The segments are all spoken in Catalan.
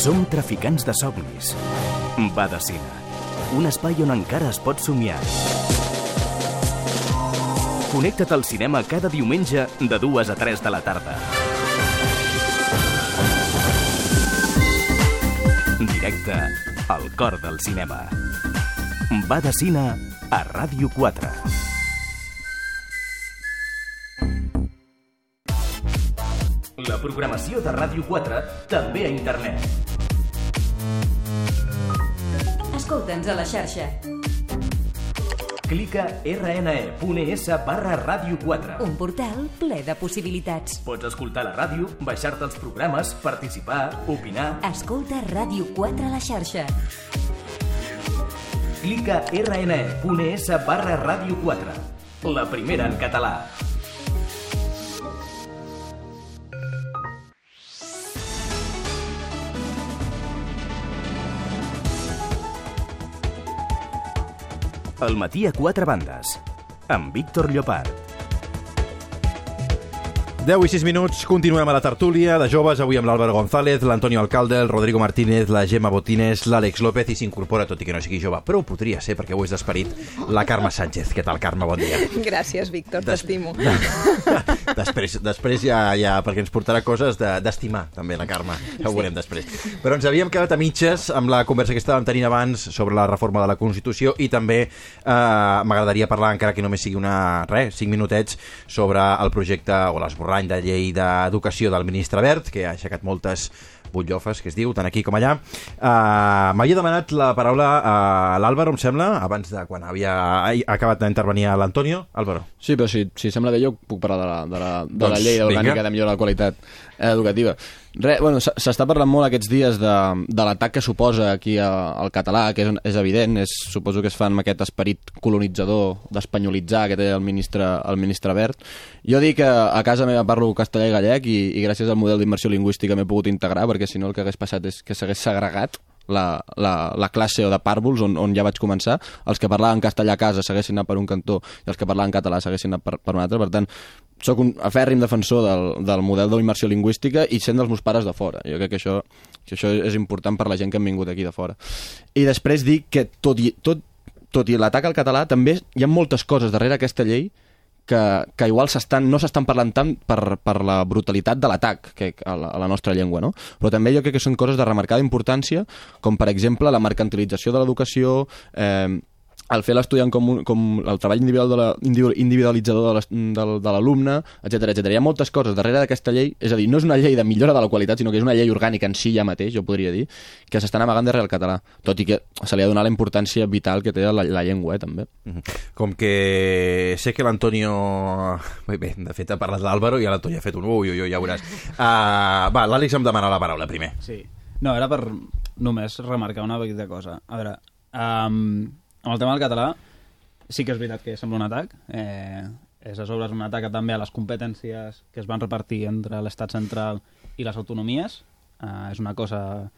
Som traficants de somnis. Cine. Un espai on encara es pot somiar. Connecta't al cinema cada diumenge de 2 a 3 de la tarda. Directe al cor del cinema. Cine a Ràdio 4. La programació de Ràdio 4 també a internet. Escolta'ns a la xarxa. Clica rne.es barra Ràdio 4. Un portal ple de possibilitats. Pots escoltar la ràdio, baixar-te els programes, participar, opinar. Escolta Ràdio 4 a la xarxa. Clica rne.es barra Ràdio 4. La primera en català. El matí a quatre bandes. Amb Víctor Llopart. 10 i 6 minuts, continuem a la tertúlia de joves, avui amb l'Àlvaro González, l'Antonio Alcalde, el Rodrigo Martínez, la Gemma Botines, l'Àlex López i s'incorpora, tot i que no sigui jove, però ho podria ser perquè ho és d'esperit, la Carme Sánchez. Què tal, Carme? Bon dia. Gràcies, Víctor, Des- t'estimo. després, després ja, ja, perquè ens portarà coses de- d'estimar, també, la Carme. Ja ho veurem després. Però ens havíem quedat a mitges amb la conversa que estàvem tenint abans sobre la reforma de la Constitució i també eh, m'agradaria parlar, encara que només sigui una, res, cinc minutets, sobre el projecte o l'esborrany de llei d'educació del ministre Bert, que ha aixecat moltes butllofes, que es diu, tant aquí com allà. Uh, M'havia demanat la paraula a l'Àlvaro, em sembla, abans de quan havia acabat d'intervenir l'Antonio. Àlvaro. Sí, però si, si sembla bé, jo puc parlar de la, de la, de Doncs la llei orgànica vinga. de millora de la qualitat eh, educativa. Re, bueno, s'està parlant molt aquests dies de, de l'atac que suposa aquí al català, que és, és evident, és, suposo que es fan amb aquest esperit colonitzador d'espanyolitzar que té el ministre, el ministre Bert. Jo dic que a casa meva parlo castellà i gallec i, i gràcies al model d'immersió lingüística m'he pogut integrar, perquè si no el que hagués passat és que s'hagués segregat la, la, la classe o de pàrvuls on, on ja vaig començar, els que parlaven castellà a casa s'haguessin anat per un cantó i els que parlaven català s'haguessin anat per, per un altre, per tant sóc un afèrrim defensor del, del model d'immersió lingüística i sent dels meus pares de fora. Jo crec que això, que això és important per la gent que han vingut aquí de fora. I després dic que tot i, tot, tot i l'atac al català també hi ha moltes coses darrere aquesta llei que, que igual no s'estan parlant tant per, per la brutalitat de l'atac que, a, la, a la nostra llengua, no? Però també jo crec que són coses de remarcada importància, com per exemple la mercantilització de l'educació, eh, el fer l'estudiant com, un, com el treball individual de la, individu- individualitzador de l'alumne, etc etc. Hi ha moltes coses darrere d'aquesta llei, és a dir, no és una llei de millora de la qualitat, sinó que és una llei orgànica en si ja mateix, jo podria dir, que s'estan amagant darrere el català, tot i que se li ha de donar la importància vital que té la, la llengua, eh, també. Com que sé que l'Antonio... Bé, bé, de fet ha parlat l'Àlvaro i l'Antonio ha fet un ui, ui, ui, ja ho veuràs. Uh, va, l'Àlex em demana la paraula primer. Sí. No, era per només remarcar una petita cosa. A veure, um, amb el tema del català, sí que és veritat que sembla un atac. Eh, és a sobre és un atac també a les competències que es van repartir entre l'estat central i les autonomies. Eh, és una cosa...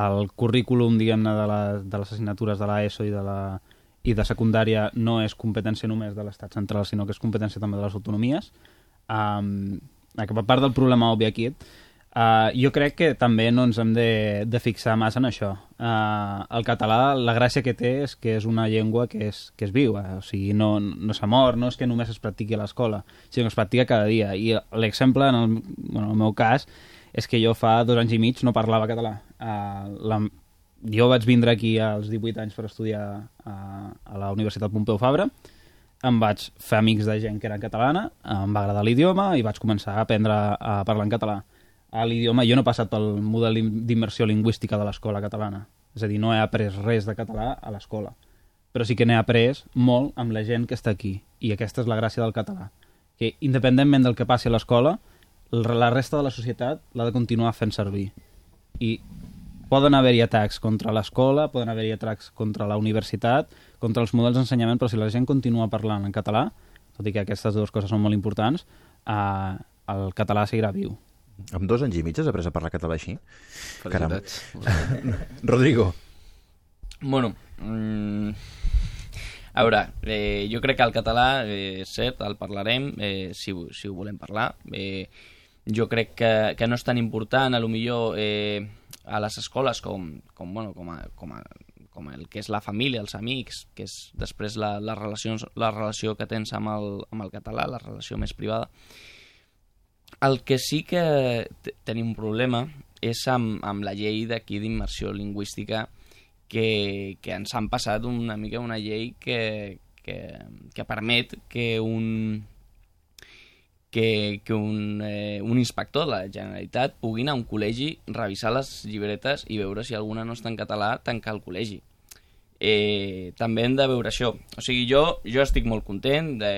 El currículum, diguem-ne, de, la, de les assignatures de l'ESO i de la i de secundària no és competència només de l'estat central, sinó que és competència també de les autonomies. Um, a part del problema obvi aquí, Uh, jo crec que també no ens hem de, de fixar massa en això. Uh, el català, la gràcia que té és que és una llengua que és, que és viva, o sigui, no, no s'ha mort, no és que només es practiqui a l'escola, sinó que es practica cada dia. I l'exemple, en el, bueno, en el meu cas, és que jo fa dos anys i mig no parlava català. Uh, la, jo vaig vindre aquí als 18 anys per estudiar a, a la Universitat Pompeu Fabra, em vaig fer amics de gent que era catalana, em va agradar l'idioma i vaig començar a aprendre a parlar en català a l'idioma, jo no he passat pel model d'immersió lingüística de l'escola catalana. És a dir, no he après res de català a l'escola. Però sí que n'he après molt amb la gent que està aquí. I aquesta és la gràcia del català. Que independentment del que passi a l'escola, la resta de la societat l'ha de continuar fent servir. I poden haver-hi atacs contra l'escola, poden haver-hi atacs contra la universitat, contra els models d'ensenyament, però si la gent continua parlant en català, tot i que aquestes dues coses són molt importants, eh, el català seguirà viu. Amb dos anys i mig has après a parlar català així? Felicitats. Rodrigo. Bueno, mm, a veure, eh, jo crec que el català, eh, és cert, el parlarem, eh, si, si ho volem parlar. Eh, jo crec que, que no és tan important, a lo millor eh, a les escoles com, com, bueno, com, a, com, a, com el que és la família, els amics, que és després la, la, relacions, la relació que tens amb el, amb el català, la relació més privada. El que sí que te- tenim un problema és amb, amb la llei d'aquí d'immersió lingüística que, que ens han passat una mica una llei que, que, que permet que un, que, que un, eh, un inspector de la Generalitat pugui anar a un col·legi, revisar les llibretes i veure si alguna no està en català, tancar el col·legi. Eh, també hem de veure això. O sigui, jo, jo estic molt content de,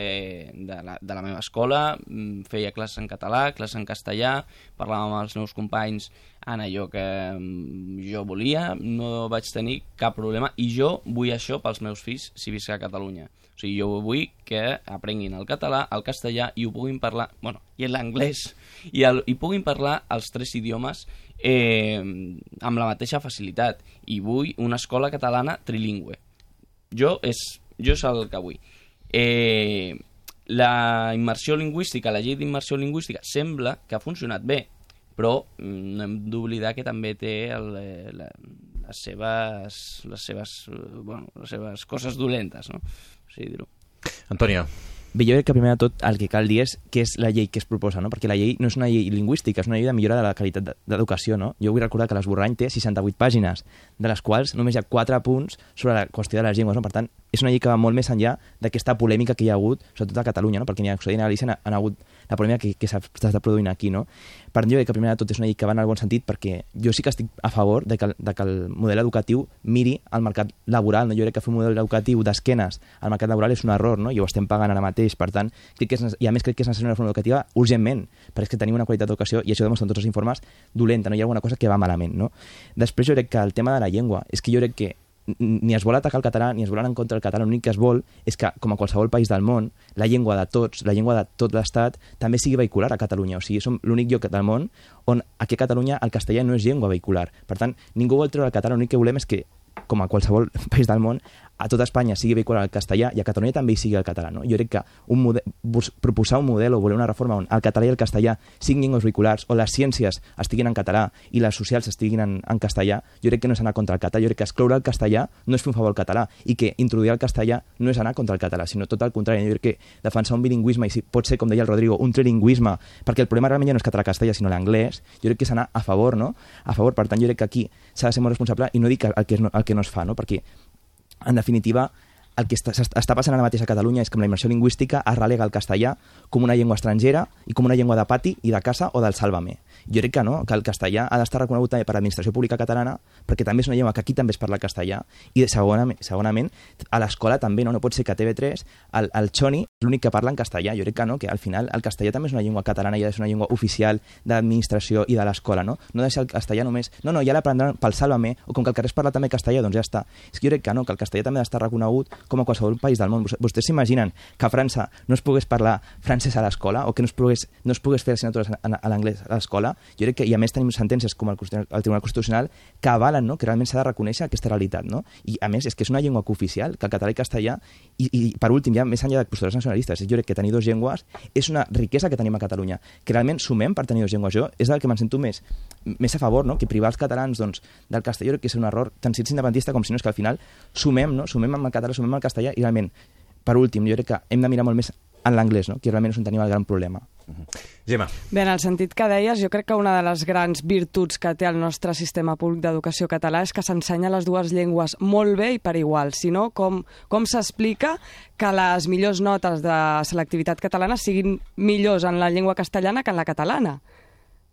de, la, de la meva escola, mm, feia classes en català, classes en castellà, parlava amb els meus companys en allò que mm, jo volia, no vaig tenir cap problema i jo vull això pels meus fills si visc a Catalunya. O sigui, jo vull que aprenguin el català, el castellà i ho puguin parlar, bueno, i l'anglès, i, el, i puguin parlar els tres idiomes eh, amb la mateixa facilitat. I vull una escola catalana trilingüe. Jo és, jo és el que vull. Eh, la immersió lingüística, la llei d'immersió lingüística, sembla que ha funcionat bé, però mm, no hem d'oblidar que també té el, eh, la, les seves, les seves, eh, bueno, les seves coses dolentes, no? O sigui, dir-ho. Antonio, Bé, jo crec que primer de tot el que cal dir és què és la llei que es proposa, no? perquè la llei no és una llei lingüística, és una llei de millora de la qualitat de- d'educació. No? Jo vull recordar que l'esborrany té 68 pàgines, de les quals només hi ha 4 punts sobre la qüestió de les llengües. No? Per tant, és una llei que va molt més enllà d'aquesta polèmica que hi ha hagut, sobretot a Catalunya, no? perquè ni a Occident ni a Galícia han hagut la polèmica que, que s'ha produint aquí. No? Per crec que primer de tot és una llei que va en el bon sentit perquè jo sí que estic a favor de que, de que el model educatiu miri al mercat laboral. No? Jo crec que fer un model educatiu d'esquenes al mercat laboral és un error no? i ho estem pagant ara mateix. Per tant, crec que és, i a més crec que és necessària una reforma educativa urgentment, perquè és que tenim una qualitat d'educació, i això demostren tots els informes, dolenta, no hi ha alguna cosa que va malament. No? Després jo crec que el tema de la llengua, és que jo crec que ni es vol atacar el català ni es vol anar en contra del català, l'únic que es vol és que, com a qualsevol país del món, la llengua de tots, la llengua de tot l'estat, també sigui vehicular a Catalunya. O sigui, som l'únic lloc del món on aquí a Catalunya el castellà no és llengua vehicular. Per tant, ningú vol treure el català, l'únic que volem és que com a qualsevol país del món, a tota Espanya sigui vehicular el castellà i a Catalunya també hi sigui el català. No? Jo crec que un model, proposar un model o voler una reforma on el català i el castellà siguin llengües vehiculars o les ciències estiguin en català i les socials estiguin en, en castellà, jo crec que no és anar contra el català. Jo crec que excloure el castellà no és fer un favor al català i que introduir el castellà no és anar contra el català, sinó tot el contrari. Jo crec que defensar un bilingüisme i si pot ser, com deia el Rodrigo, un trilingüisme, perquè el problema realment ja no és català-castellà, sinó l'anglès, jo crec que és anar a favor, no? A favor, per tant, jo crec que aquí s'ha de ser molt responsable i no dic el que, no, el que no es fa, no? Perquè en definitiva, el que està, està passant ara mateix a Catalunya és que amb la immersió lingüística es relega el castellà com una llengua estrangera i com una llengua de pati i de casa o del sàlvame. Jo crec que no, que el castellà ha d'estar reconegut també per l'administració pública catalana perquè també és una llengua que aquí també es parla castellà i segona, segonament a l'escola també, no? no pot ser que a TV3 el, el Xoni és l'únic que parla en castellà. Jo crec que no, que al final el castellà també és una llengua catalana i ser una llengua oficial d'administració i de l'escola, no? No ha de ser el castellà només... No, no, ja l'aprendran pel Sálvame, o com que al carrer es parla també castellà, doncs ja està. És que jo crec que no, que el castellà també ha d'estar reconegut com a qualsevol país del món. Vos- Vostès s'imaginen que a França no es pogués parlar francès a l'escola o que no es pogués, no es pogués fer assignatures en l'anglès a l'escola? Jo crec que, i a més tenim sentències com el, el Tribunal Constitucional que avalen no? que realment s'ha de reconèixer aquesta realitat. No? I a més és que és una llengua cooficial, que el català i castellà, i, i per últim, ja més enllà de postures nacionalistes, jo crec que tenir dues llengües és una riquesa que tenim a Catalunya, que realment sumem per tenir dues llengües. Jo és del que me'n sento més, més a favor, no? que privar els catalans doncs, del castellà que és un error, tant si ets independentista com si no és que al final sumem, no? sumem amb el català, sumem amb el castellà i realment, per últim, jo crec que hem de mirar molt més en l'anglès, no? que realment és on tenim el gran problema. Gemma. Bé, en el sentit que deies, jo crec que una de les grans virtuts que té el nostre sistema públic d'educació català és que s'ensenya les dues llengües molt bé i per igual. Si no, com, com s'explica que les millors notes de selectivitat catalana siguin millors en la llengua castellana que en la catalana?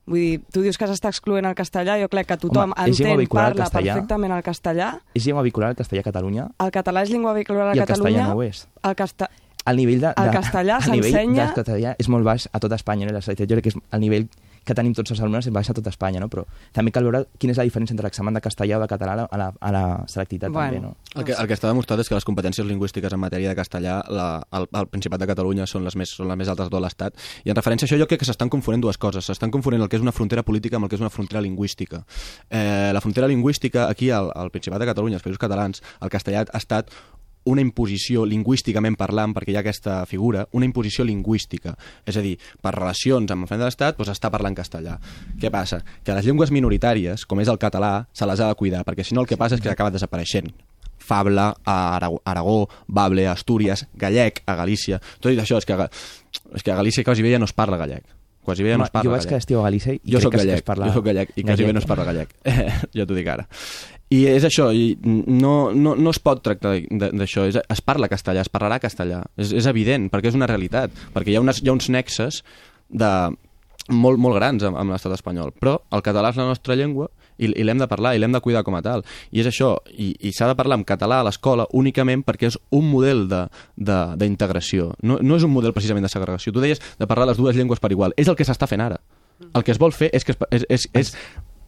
Vull dir, tu dius que s'està excloent el castellà, jo crec que tothom Home, entén, vehicular el parla castellà. perfectament el castellà. És llengua vehicular el castellà a Catalunya El català és llengua vehicular a i el Catalunya. castellà no ho és. El casta... el nivell de, de El castellà el nivell s'ensenya- del castellà és molt baix a tota Espanya, no? Selectivitat jo crec que és el nivell que tenim tots els alumnes és baix a tota Espanya, no? però també cal veure quina és la diferència entre l'examen de castellà o de català a la, a la, selectivitat Bueno. també, no? El que, el que està demostrat és que les competències lingüístiques en matèria de castellà la, al, al Principat de Catalunya són les més, són les més altes de tot l'Estat. I en referència a això jo crec que s'estan confonent dues coses. S'estan confonent el que és una frontera política amb el que és una frontera lingüística. Eh, la frontera lingüística aquí al, al Principat de Catalunya, als països catalans, el castellà ha estat una imposició lingüísticament parlant, perquè hi ha aquesta figura, una imposició lingüística. És a dir, per relacions amb el front de l'Estat, doncs està parlant castellà. Què passa? Que les llengües minoritàries, com és el català, se les ha de cuidar, perquè si no el que passa és que acaba desapareixent. Fabla, a Aragó, Aragó Bable, a Astúries, gallec, a Galícia... Tot i això, és que, és que a Galícia quasi bé ja no es parla gallec. Quasi bé ja no es parla jo vaig que gallec. estiu a Galícia i Jo crec que que es gallec, parla jo sóc gallec i quasi bé gallec. no es parla gallec. ja t'ho dic ara. I és això, i no, no, no es pot tractar d'això, es parla castellà, es parlarà castellà, és, és evident, perquè és una realitat, perquè hi ha, unes, hi ha uns nexes de, molt, molt grans amb, amb l'estat espanyol, però el català és la nostra llengua i, i l'hem de parlar i l'hem de cuidar com a tal. I és això, i, i s'ha de parlar en català a l'escola únicament perquè és un model de- de- d'integració, no, no és un model precisament de segregació. Tu deies de parlar les dues llengües per igual, és el que s'està fent ara. El que es vol fer és, que es, és, és, és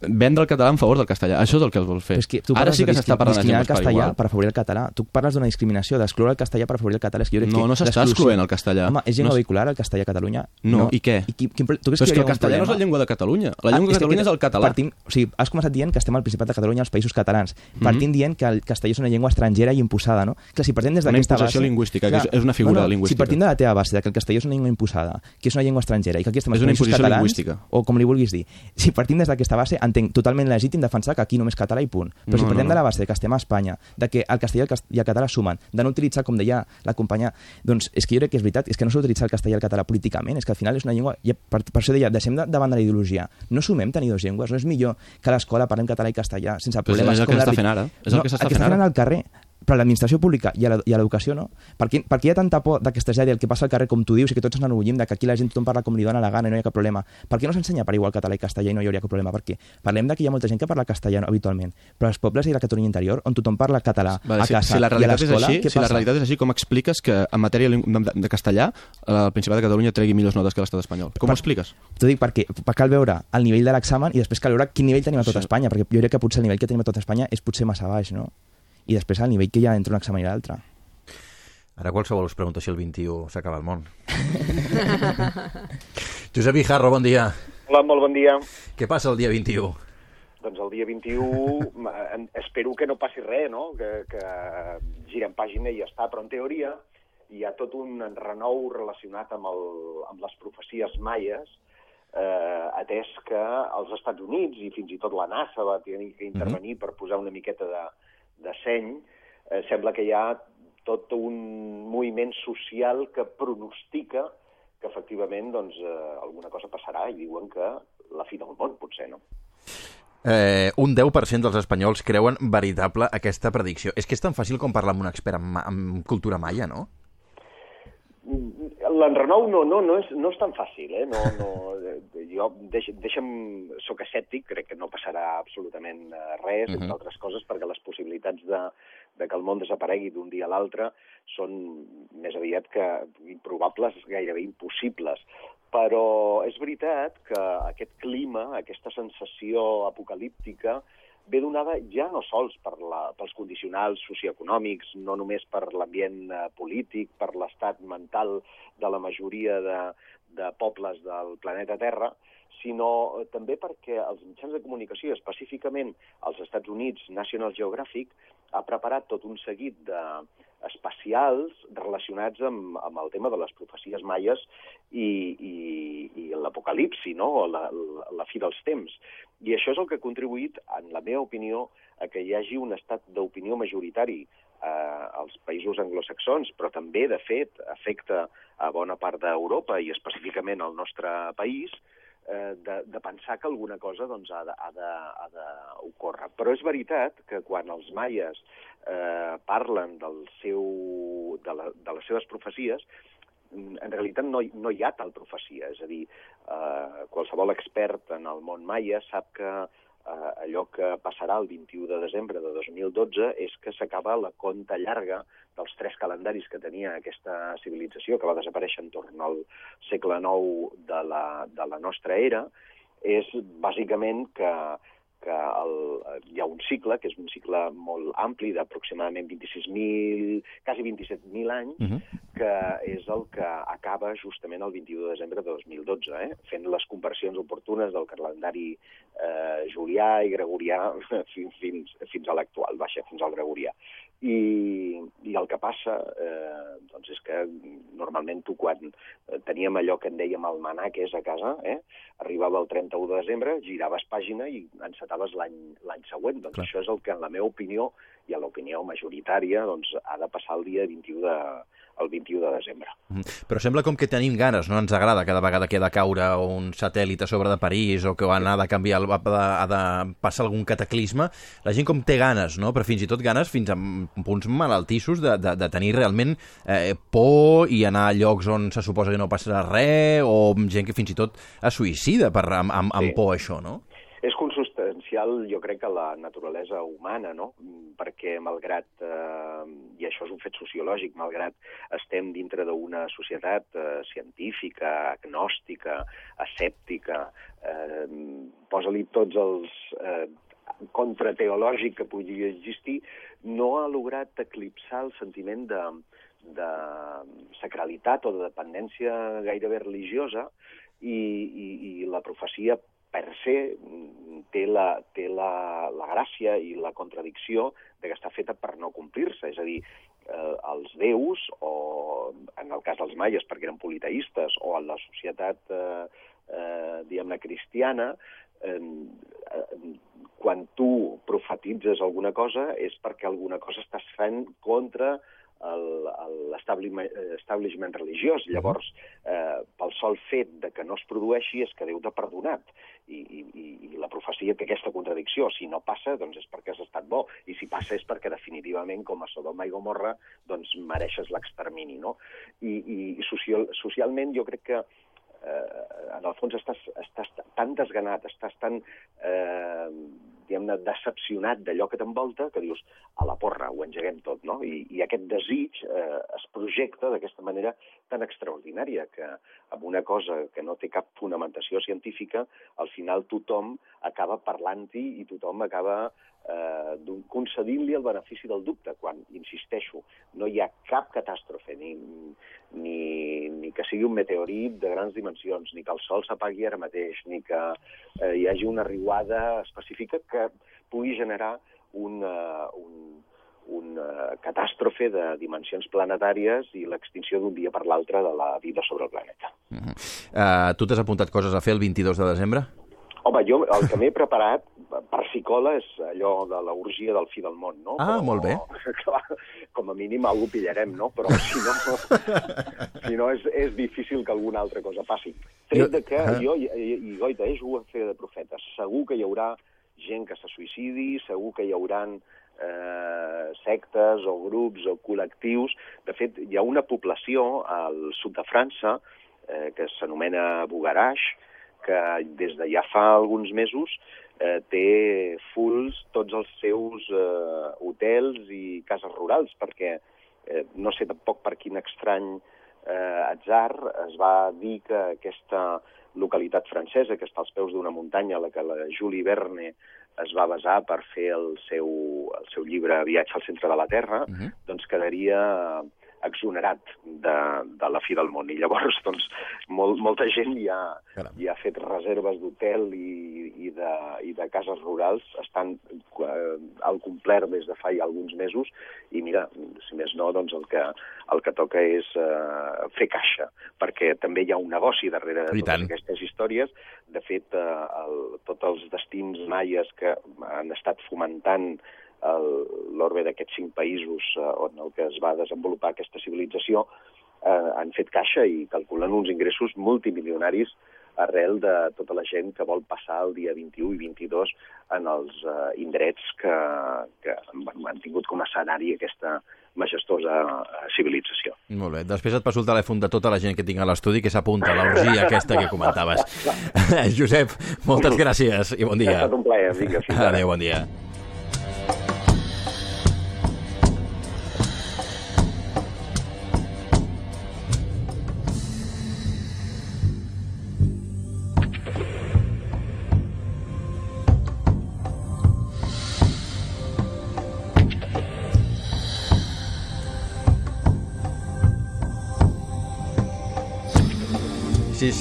vendre el català en favor del castellà. Això és el que es vol fer. Però és que tu Ara sí que de s'està parlant de discriminar el castellà per afavorir el català. Tu parles d'una discriminació, d'excloure el castellà per afavorir el català. És que jo crec No, que no s'està excloent el castellà. Home, és llengua No vehicular el castellà a Catalunya? No, i què? I qui, pro- tu creus Però és que hi el castellà no és la llengua de Catalunya. La Ah, llengua de que Catalunya és el català. Partim, o sigui, has començat dient que estem al Principat de Catalunya, als països catalans. Mhm. Partim dient que el castellà és una llengua estrangera i imposada, no? Clar, si partim des Una d'aquesta base... lingüística, que és- és una figura lingüística. Si partim de la teva base, de que el castellà és una llengua imposada, que és una llengua estrangera i que aquí estem És als una països catalans, lingüística. o com li vulguis dir, si partim des d'aquesta base, entenc totalment legítim defensar que aquí només català i punt. Però No, si no, partim no. de la base de que estem a Espanya, de que el castellà i el català sumen, de no utilitzar, com deia la companya, doncs és que jo crec que és veritat, és que no s'ha d'utilitzar el castellà i el català políticament, és que al final és una llengua... I per, per això deia, deixem de, davant de la ideologia. No sumem tenir dues llengües, no és millor que a l'escola parlem català i castellà sense Però és- problemes. el que s'està fent ara. És el no, que s'està que fent fent ara. al carrer però a l'administració pública i a la- l'educació no. Per què, per què hi ha tanta por de que es traslladi el que passa al carrer, com tu dius, i que tots ens enorgullim de que aquí la gent tothom parla com li dona la gana i no hi ha cap problema? Per què no s'ensenya per igual català i castellà i no hi hauria cap problema? Perquè parlem de que hi ha molta gent que parla castellà habitualment, però als pobles i la Catalunya interior, on tothom parla català Vale, a si, casa si la i a l'escola, què si la passa? realitat és així, com expliques que en matèria de, castellà eh, el Principat de Catalunya tregui millors notes que l'estat espanyol? Com ho expliques? T'ho dic perquè per cal veure el nivell de l'examen i després cal veure quin nivell tenim a tot Sí. Espanya, perquè jo crec que potser el nivell que tenim a tot Espanya és potser massa baix, no? I després el nivell que hi ha entre un examen i l'altre. Ara qualsevol us pregunta si el 21 s'acaba el món. Josep Ijarro, bon dia. Hola, molt bon dia. Què passa el dia 21? Doncs el dia 21 m- en- espero que no passi res, no? que, que girem pàgina i ja està, però en teoria hi ha tot un renou relacionat amb, el, amb les profecies maies, eh, atès que els Estats Units i fins i tot la NASA va tenir que intervenir per posar una miqueta de, de seny, eh, sembla que hi ha tot un moviment social que pronostica que efectivament doncs, eh, alguna cosa passarà i diuen que la fi del món, potser, no? Eh, un 10% dels espanyols creuen veritable aquesta predicció. És que és tan fàcil com parlar amb un expert en, en cultura maia, no? L'enrenou no, no, no, és, no és tan fàcil, eh? No, no, eh, jo, deix, deixa'm, soc escèptic, crec que no passarà absolutament eh, res, uh -huh. entre altres coses, perquè les possibilitats de, de que el món desaparegui d'un dia a l'altre són més aviat que improbables, gairebé impossibles. Però és veritat que aquest clima, aquesta sensació apocalíptica, ve donada ja no sols per la, pels condicionals socioeconòmics, no només per l'ambient eh, polític, per l'estat mental de la majoria de, de pobles del planeta Terra, sinó eh, també perquè els mitjans de comunicació, específicament als Estats Units, National Geographic, ha preparat tot un seguit de especials relacionats amb, amb el tema de les profecies maies i, i, i l'apocalipsi, no? la, la, la fi dels temps. I això és el que ha contribuït, en la meva opinió, a que hi hagi un estat d'opinió majoritari eh, als països anglosaxons, però també, de fet, afecta a bona part d'Europa i específicament al nostre país, eh, de, de pensar que alguna cosa doncs, ha d'ocórrer. Però és veritat que quan els maies eh, parlen del seu, de, la, de les seves profecies, mm, en realitat no, no hi ha tal profecia. És a dir, eh, qualsevol expert en el món maia sap que eh, allò que passarà el 21 de desembre de 2012 és que s'acaba la conta llarga dels tres calendaris que tenia aquesta civilització, que va desaparèixer entorn al segle IX de la, de la nostra era, és bàsicament que, que el, hi ha un cicle, que és un cicle molt ampli, d'aproximadament 26.000, quasi 27.000 anys, Uh -huh. que és el que acaba justament el 21 de desembre de 2012, eh? fent les conversions oportunes del calendari eh, julià i gregorià fins, fins, fins a l'actual, baixa, fins al gregorià. I, i el que passa eh, doncs és que normalment tu quan eh, teníem allò que en dèiem el manaques a casa, eh, arribava el 31 de desembre, giraves pàgina i encetaves l'any l'any següent. Doncs Clar. això és el que en la meva opinió i a l'opinió majoritària doncs, ha de passar el dia 21 de, el 21 de desembre. Mhm. Però sembla com que tenim ganes, no? Ens agrada cada vegada que ha de caure un satèl·lit a sobre de París o que ha de canviar, ha de, ha de passar algun cataclisme. La gent com té ganes, no? Però fins i tot ganes fins a punts malaltissos de, de, de tenir realment eh, por i anar a llocs on se suposa que no passarà res o gent que fins i tot es suïcida per, amb, amb, amb Sí. por a això, no? És consubstancial, jo crec, a la naturalesa humana, no? Mm, Perquè, malgrat, eh, i això és un fet sociològic, malgrat estem dintre d'una societat eh, científica, agnòstica, escèptica, eh, posa-li tots els eh, contrateològic que pugui existir, no ha lograt eclipsar el sentiment de, de sacralitat o de dependència gairebé religiosa i, i, i la profecia per se mm, té, la, té la, la gràcia i la contradicció de que està feta per no complir-se. És a dir, eh, els déus, o en el cas dels maies perquè eren politeistes, o en la societat, eh, eh, cristiana, eh, eh, quan tu profetitzes alguna cosa és perquè alguna cosa estàs fent contra el- l'establishment establishment religiós. Llavors, eh, pel sol fet de que no es produeixi és que Déu t'ha perdonat. I, i, i- i la profecia té aquesta contradicció. Si no passa, doncs és perquè has estat bo. I si passa és perquè definitivament, com a Sodoma i Gomorra, doncs mereixes l'extermini, no? I, i social, socialment jo crec que eh, en el fons estàs, estàs tan desganat, estàs tan, eh, diguem-ne, decepcionat d'allò que t'envolta, que dius, a la porra, ho engeguem tot, no? I, i aquest desig eh, es projecta d'aquesta manera tan extraordinària que amb una cosa que no té cap fonamentació científica, al final tothom acaba parlant-hi i tothom acaba eh, concedint-li el benefici del dubte, quan, insisteixo, no hi ha cap catàstrofe, ni, ni, ni que sigui un meteorit de grans dimensions, ni que el Sol s'apagui ara mateix, ni que eh, hi hagi una riuada específica que pugui generar una, un, una catàstrofe de dimensions planetàries i l'extinció d'un dia per l'altre de la vida sobre el planeta. Uh, tu t'has apuntat coses a fer el 22 de desembre? Home, jo el que m'he preparat per psicola és allò de l'orgia del fi del món, no? Ah, molt bé. Clar, com a mínim algú pillarem, no? Però si no, si no és, és difícil que alguna altra cosa passi. Tret de que Ah. jo, i, i Goita, és ho a fer de profetes. Segur que hi haurà gent que se suïcidi, segur que hi hauran eh, sectes o grups o col·lectius. De fet, hi ha una població al sud de França eh, que s'anomena Bugaraix, que des de ja fa alguns mesos eh, té fulls tots els seus eh, hotels i cases rurals, perquè eh, no sé tampoc per quin estrany eh, atzar es va dir que aquesta localitat francesa, que està als peus d'una muntanya, a la que la Julie Verne es va basar per fer el seu, el seu llibre Viatge al centre de la Terra, Uh -huh. doncs quedaria exonerat de, de la fi del món. I llavors, doncs, molt, molta gent ja, Caram. ja ha fet reserves d'hotel i, i, de, i de cases rurals, estan eh, al complet des de fa ja alguns mesos, i mira, si més no, doncs el que, el que toca és eh, fer caixa, perquè també hi ha un negoci darrere de I totes tant. aquestes històries. De fet, eh, el, tots els destins maies que han estat fomentant l'orbe d'aquests cinc països eh, on el que es va desenvolupar aquesta civilització eh, han fet caixa i calculen uns ingressos multimilionaris arrel de tota la gent que vol passar el dia 21 i 22 en els eh, indrets que, que bueno, han tingut com a escenari aquesta majestuosa eh, civilització. Molt bé. Després et passo el telèfon de tota la gent que tinc a l'estudi que s'apunta a l'orgia aquesta que comentaves. Josep, moltes gràcies i bon Ha dia. estat un plaer, vinga. Adéu, bon dia.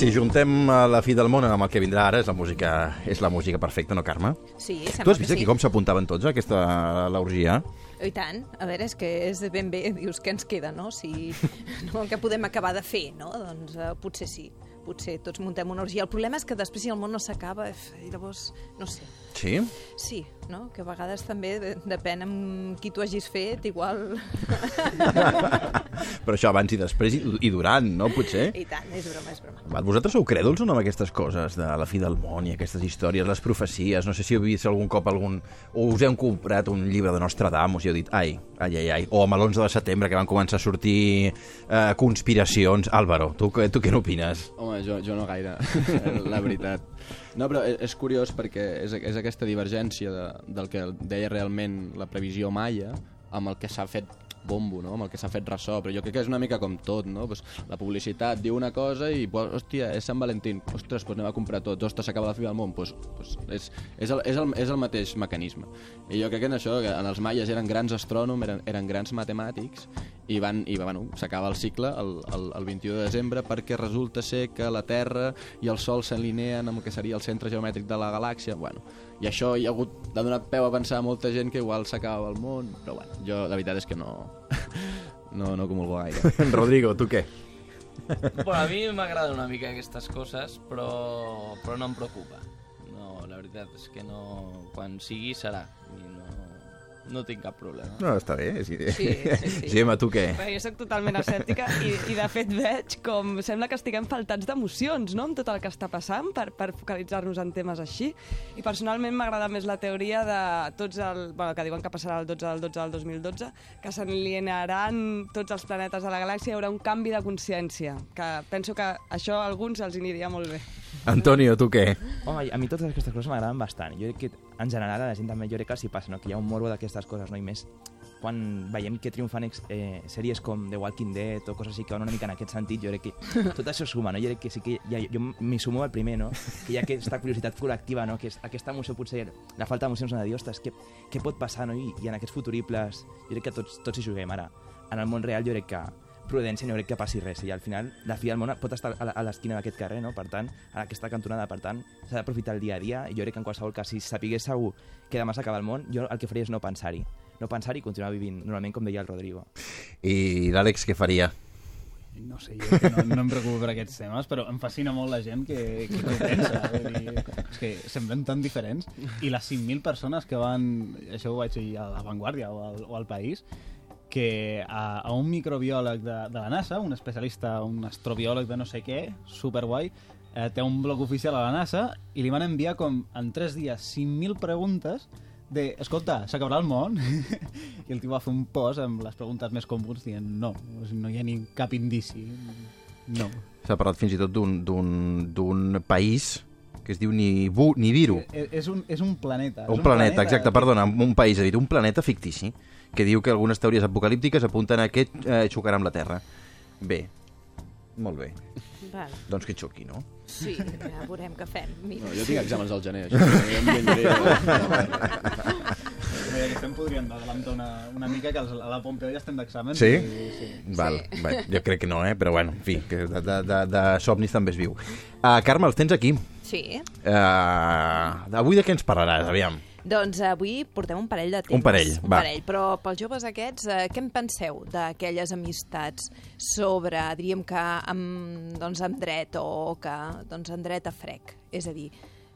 Si, juntem a la fi del món amb el que vindrà ara, és la música, és la música perfecta, no, Carme? Sí, sembla Tu has vist que aquí sí. com s'apuntaven tots a aquesta l'orgia? I tant. A veure, és que és ben bé, dius, què ens queda, no? Si, no que podem acabar de fer, no? Doncs uh, potser sí. Potser tots muntem una orgia. El problema és que després, si el món no s'acaba, i llavors, no sé. Sí? Sí, no? Que a vegades també de, depèn amb qui tu hagis fet, igual... Però això abans i després i, i durant, no? Potser? I tant, és broma, és broma. Va, Vosaltres sou crèduls o no amb aquestes coses de la fi del món i aquestes històries, les profecies? No sé si heu vist algun cop algun... O us heu comprat un llibre de Nostradamus i heu dit ai, ai, ai, ai. O amb l'11 de setembre que van començar a sortir eh, conspiracions. Álvaro, tu, què- tu què n'opines? Home, jo, jo no gaire, la veritat. No, però és, és curiós perquè és, és aquesta divergència de, del que deia realment la previsió maia amb el que s'ha fet bombo, no? amb el que s'ha fet ressò, però jo crec que és una mica com tot, no? Pues, la publicitat diu una cosa i, pues, hòstia, és Sant Valentín, ostres, pues anem a comprar tots, ostres, s'acaba la fi del món, pues, pues, és, és, el, és, el, és el mateix mecanisme. I jo crec que en això, que en els maies eren grans astrònoms, eren, eren grans matemàtics, i van i bueno, s'acaba el cicle el, el, el 21 de desembre perquè resulta ser que la Terra i el Sol s'alineen amb el que seria el centre geomètric de la galàxia bueno, i això hi ha hagut de donar peu a pensar a molta gent que igual s'acaba el món però bueno, jo la veritat és que no no, no comulgo gaire Rodrigo, tu què? Bueno, a mi m'agraden una mica aquestes coses, però, però no em preocupa. No, la veritat és que no... Quan sigui, serà. I no, no tinc cap problema. No, està bé. Sí, Sí, sí, sí. Gemma, tu què? Bé, jo sóc totalment escèptica i, i de fet veig com sembla que estiguem faltats d'emocions no? amb tot el que està passant per, per focalitzar-nos en temes així i personalment m'agrada més la teoria de tots el, bueno, que diuen que passarà el 12 del 12 del 2012 que s'alinearan tots els planetes de la galàxia i hi haurà un canvi de consciència que penso que això a alguns els aniria molt bé Antonio, tu què? Home, a mi totes aquestes coses m'agraden bastant. Jo crec que, en general, a la gent també jo crec que els hi passa, no? que hi ha un morbo d'aquestes coses, no? i més quan veiem que triomfan eh, sèries com The Walking Dead o coses així que van una mica en aquest sentit, jo crec que tot això suma, no? Jo crec que sí que ja, jo m'hi sumo al primer, no? Que hi ha aquesta curiositat col·lectiva, no? Que és, aquesta emoció potser, la falta d'emocions de dir, ostres, què, què pot passar, no? I, I en aquests futuribles, jo crec que tots, tots hi juguem ara. En el món real jo crec que prudència no crec que passi res i al final la fi del món pot estar a la- a l'esquina d'aquest carrer, no? per tant, a aquesta cantonada, per tant, s'ha d'aprofitar el dia a dia i jo crec que en qualsevol cas, si sapigués segur que demà s'acaba el món, jo el que faria és no pensar-hi no pensar-hi i continuar vivint normalment com deia el Rodrigo. I l'Àlex què faria? No sé, jo que no, no em preocupo per aquests temes, però em fascina molt la gent que, que ho pensa. Vull dir, és que semblen tan diferents. I les 5.000 persones que van... Això ho vaig dir a La Vanguardia o al, o al País, que a, a un microbiòleg de, de la NASA, un especialista, un astrobiòleg de no sé què, superguai, eh, té un blog oficial a la NASA i li van enviar com en 3 dies 5.000 preguntes de, escolta, s'acabarà el món? I el tio va fer un post amb les preguntes més comuns dient no, no hi ha ni cap indici. No. S'ha parlat fins i tot d'un- país que es diu Nibiru. Eh, És un, és un planeta. és Un planeta, exacte, perdona, un país, ha dit, un planeta fictici, que diu que algunes teories apocalíptiques apunten a que eh, xocarà amb la Terra. Bé, molt bé. Vale. Doncs que xoqui, no? Sí, ja veurem què fem. Mira. no, jo tinc exàmens al gener em venjaré Bé, aquest em podríem adelantar una, una mica, que els, a la Pompeu ja estem d'exàmens. Sí? i- sí. Val, va, jo crec que no, eh? però bueno, en fi, que de, de, de, de somnis també es viu. Uh, Carme, els tens aquí. Sí. Uh, avui de què ens parlaràs, aviam? Doncs avui portem un parell de temes. Un parell, un va. parell. Però pels joves aquests, eh, què en penseu d'aquelles amistats sobre, diríem que amb, doncs, amb dret o que doncs, amb dret a frec? És a dir,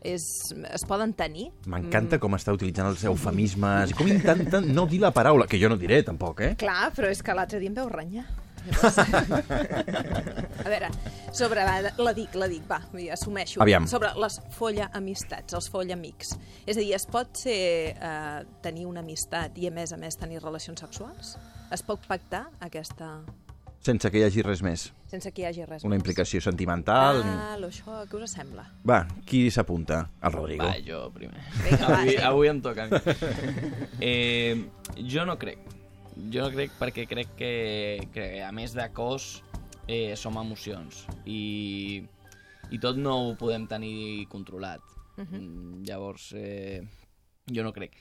és, es poden tenir? M'encanta com està utilitzant els eufemismes com intenten no dir la paraula, que jo no diré tampoc, eh? Clar, però és que l'altre dia em veu renyar. Llavors... a veure, sobre, va, la dic, la dic, va, assumeixo. Aviam. Sobre les folla amistats, els folla amics. És a dir, es pot ser, eh, tenir una amistat i a més a més tenir relacions sexuals? Es pot pactar aquesta... Sense que hi hagi res més. sense que hi hagi res Una més? implicació sentimental... ni- Ah, lo, això, què us sembla? Va, qui s'apunta? El Rodrigo. Va, jo primer. Vinga, va, avui, avui em toca a mi. Eh, jo no crec. Jo no crec perquè crec que, que a més de cos eh, som emocions i, i tot no ho podem tenir controlat. Mm, Llavors, eh, jo no crec.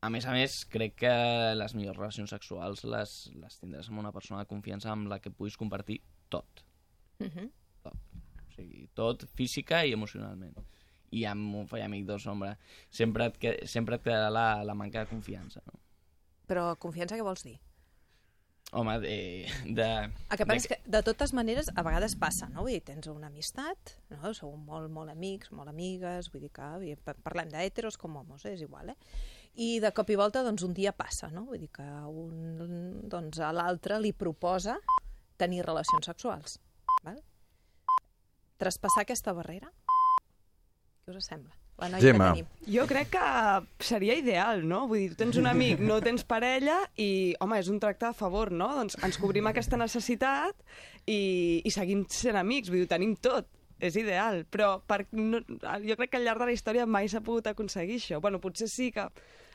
A més a més, crec que les millors relacions sexuals les, les tindràs amb una persona de confiança amb la que puguis compartir tot. Mhm. tot. O sigui, tot física i emocionalment. I amb un fill amic, doncs, home, sempre et, que, sempre et quedarà la, la manca de confiança, no? Però confiança què vols dir? Home, de... de El que és que, de totes maneres, a vegades passa, no? Vull dir, tens una amistat, no? Sou molt, molt amics, molt amigues, vull dir que vull dir, pa- parlem d'heteros com homos, eh? és igual, eh? I de cop i volta, doncs, un dia passa, no? Vull dir que un, doncs, a l'altre li proposa tenir relacions sexuals, val? Traspassar aquesta barrera? Què us sembla? La noia Gemma. que tenim. Jo crec que seria ideal, no? Vull dir, tu tens un amic, no tens parella i, home, és un tracte a favor, no? Doncs ens cobrim aquesta necessitat i, i seguim sent amics, vull dir, tenim tot. És ideal, però per, no, jo crec que al llarg de la història mai s'ha pogut aconseguir això. Bueno, potser sí que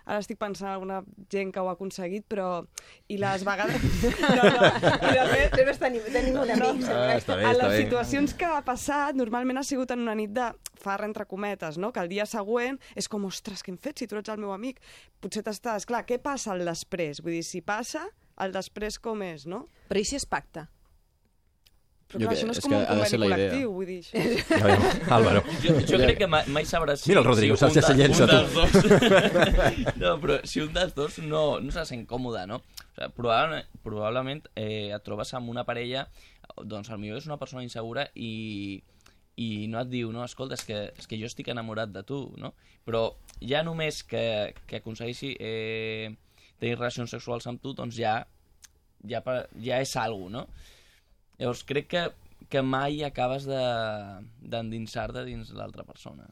ara estic pensant en alguna gent que ho ha aconseguit, però... I les vegades... No, no, i de fet, Sempre tenim, tenim un amic, sempre. Ah, està bé, a està les bé. situacions que ha passat, normalment ha sigut en una nit de farra entre cometes, no? que el dia següent és com, ostres, què hem fet si tu ets el meu amic? Potser t'estàs... Clar, què passa al després? Vull dir, si passa, el després com és, no? Però i si es pacta? Però clar, que- això no és, és com que un conveni la idea. col·lectiu, vull dir, això. A veure, Álvaro. Jo, jo crec que mai, mai sabràs si... Mira el Rodrigo, si un se'ls de- llença, tu. dos... no, però si un dels dos no, no se sent còmode, no? O sigui, probablement, probablement eh, et trobes amb una parella, doncs potser és una persona insegura i, i no et diu, no, escolta, és que, és que jo estic enamorat de tu, no? Però ja només que, que aconsegueixi eh, tenir relacions sexuals amb tu, doncs ja, ja, ja és algo, no? Llavors crec que, que mai acabes de- d'endinsar-te dins l'altra persona.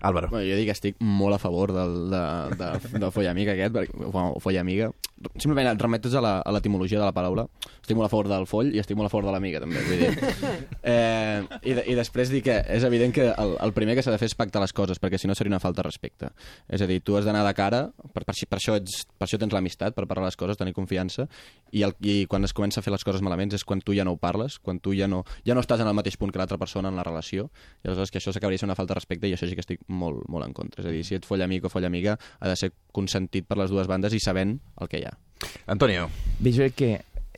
Álvaro. Bueno, jo dic que estic molt a favor del, de, de, del foll amic aquest, perquè, o o foll amiga. Simplement et remetes a la- a l'etimologia de la paraula. Estic molt a favor del foll i estic molt a favor de l'amiga, també. Vull dir. Eh, i, de, I després dir que és evident que el, el primer que s'ha de fer és pactar les coses, perquè si no seria una falta de respecte. És a dir, tu has d'anar de cara, per, per, per, això ets, per això tens l'amistat, per parlar les coses, tenir confiança, i, el, i quan es comença a fer les coses malament és quan tu ja no ho parles, quan tu ja no, ja no estàs en el mateix punt que l'altra persona en la relació, i aleshores que això s'acabaria sent una falta de respecte i això sí que estic molt, molt en contra. És a dir, si ets foll amic o foll amiga, ha de ser consentit per les dues bandes i sabent el que hi ha. Antonio. Bé, jo crec que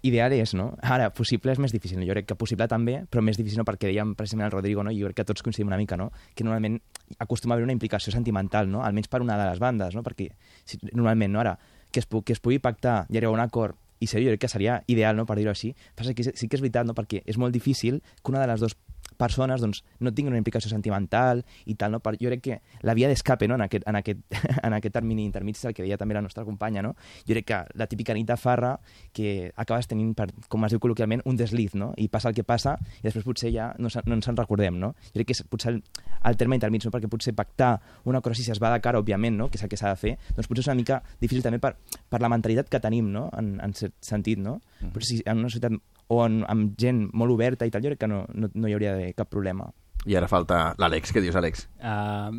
ideal és, no? Ara, possible és més difícil. Jo crec que possible també, però més difícil no perquè dèiem precisament el Rodrigo, no? i jo crec que tots coincidim una mica, no? que normalment acostuma a haver una implicació sentimental, no? almenys per una de les bandes, no? perquè si, normalment, no? ara, que es, pu que es pugui pactar i arribar a un acord i seria, jo crec que seria ideal, no?, per dir-ho així. Passa que sí sí que és veritat, no?, perquè és molt difícil que una de les dues persones doncs, no tinguin una implicació sentimental i tal, no? Per, jo crec que la via d'escape no? en, aquest, en, aquest, en aquest termini intermig és el que deia també la nostra companya, no? Jo crec que la típica nit de farra que acabes tenint, per, com es diu col·loquialment, un desliz, no? I passa el que passa i després potser ja no, no ens en recordem, no? Jo crec que és potser el, el terme intermig, no? perquè potser pactar una cosa si es va de cara, òbviament, no? que és el que s'ha de fer, doncs potser és una mica difícil també per, per la mentalitat que tenim, no? en, en cert sentit, no? Però si en una societat o en, amb gent molt oberta i tal, jo crec que no, no, no hi hauria d'haver cap problema. I ara falta l'Àlex. Què dius, Àlex? Uh,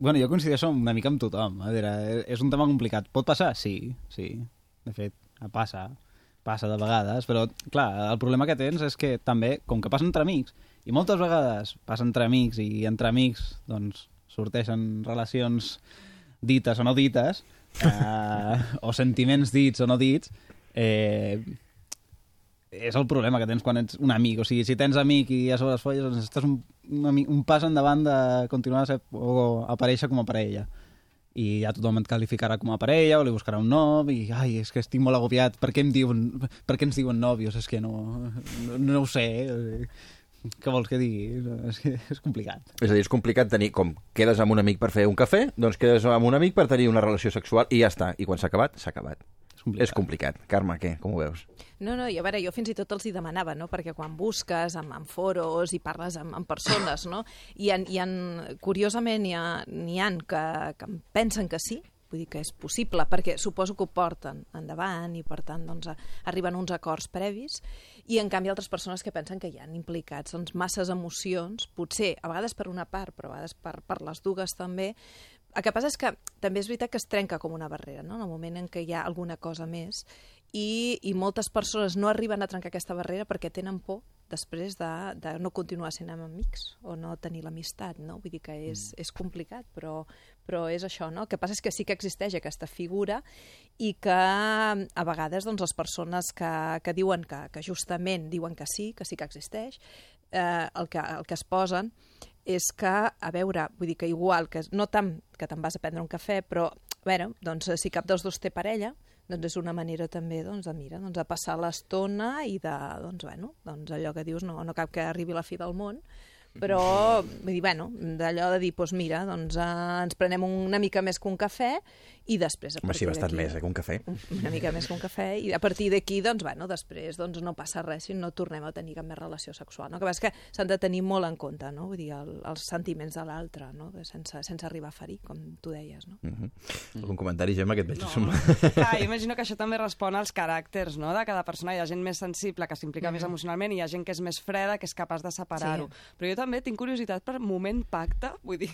bueno, jo coincideixo una mica amb tothom. A veure, és un tema complicat. Pot passar? Sí, sí. De fet, passa. Passa de vegades, però, clar, el problema que tens és que també, com que passa entre amics, i moltes vegades passa entre amics i entre amics, doncs, sorteixen relacions dites o no dites, eh, o sentiments dits o no dits, eh, és el problema que tens quan ets un amic. O sigui, si tens amic i a sobre es folles, doncs estàs un, un, ami- un pas endavant de continuar a ser, o aparèixer com a parella. I ja tothom et qualificarà com a parella o li buscarà un nom i, ai, és que estic molt agobiat, per què, em diuen, per què ens diuen nòvios? És que no, no, no ho sé. Què vols que digui? És, que és complicat. És a dir, és complicat tenir, com quedes amb un amic per fer un cafè, doncs quedes amb un amic per tenir una relació sexual i ja està. I quan s'ha acabat, s'ha acabat. És complicat. És complicat. Carme, què? Com ho veus? No, no, i a veure, jo fins i tot els hi demanava, no?, perquè quan busques en, en foros i parles amb, amb persones, no?, hi ha, hi ha, curiosament, hi ha, n'hi ha que, que pensen que sí, vull dir que és possible, perquè suposo que ho porten endavant i, per tant, doncs, arriben uns acords previs, i, en canvi, altres persones que pensen que hi han implicats doncs, masses emocions, potser, a vegades per una part, però a vegades per, per les dues també, el que passa és que també és veritat que es trenca com una barrera, no? en el moment en què hi ha alguna cosa més, i, i moltes persones no arriben a trencar aquesta barrera perquè tenen por després de, de no continuar sent amics o no tenir l'amistat, no? Vull dir que és, és complicat, però, però és això, no? El que passa és que sí que existeix aquesta figura i que a vegades doncs, les persones que, que diuen que, que justament diuen que sí, que sí que existeix, eh, el, que, el que es posen és que, a veure, vull dir que igual, que no tant que te'n vas a prendre un cafè, però, a veure, doncs, si cap dels dos té parella, doncs és una manera també doncs, de, mira, doncs, de passar l'estona i de, doncs, bueno, doncs allò que dius, no, no cap que arribi la fi del món, però, vull dir, bueno, d'allò de dir, doncs mira, doncs eh, ens prenem una mica més que un cafè i després... A Home, sí, partir bastant més, eh, que un cafè. Una mica més que un cafè i a partir d'aquí, doncs, bueno, després doncs, no passa res si no tornem a tenir cap més relació sexual. No? Que és que s'han de tenir molt en compte, no? Vull dir, el, els sentiments de l'altre, no? sense, sense arribar a ferir, com tu deies, no? Mm -hmm. Algun comentari, Gemma, que et veig? No. Clar, jo imagino que això també respon als caràcters no? de cada persona. Hi ha gent més sensible, que s'implica més emocionalment, i hi ha gent que és més freda, que és capaç de separar-ho. Sí. Però jo també tinc curiositat per moment pacte, vull dir...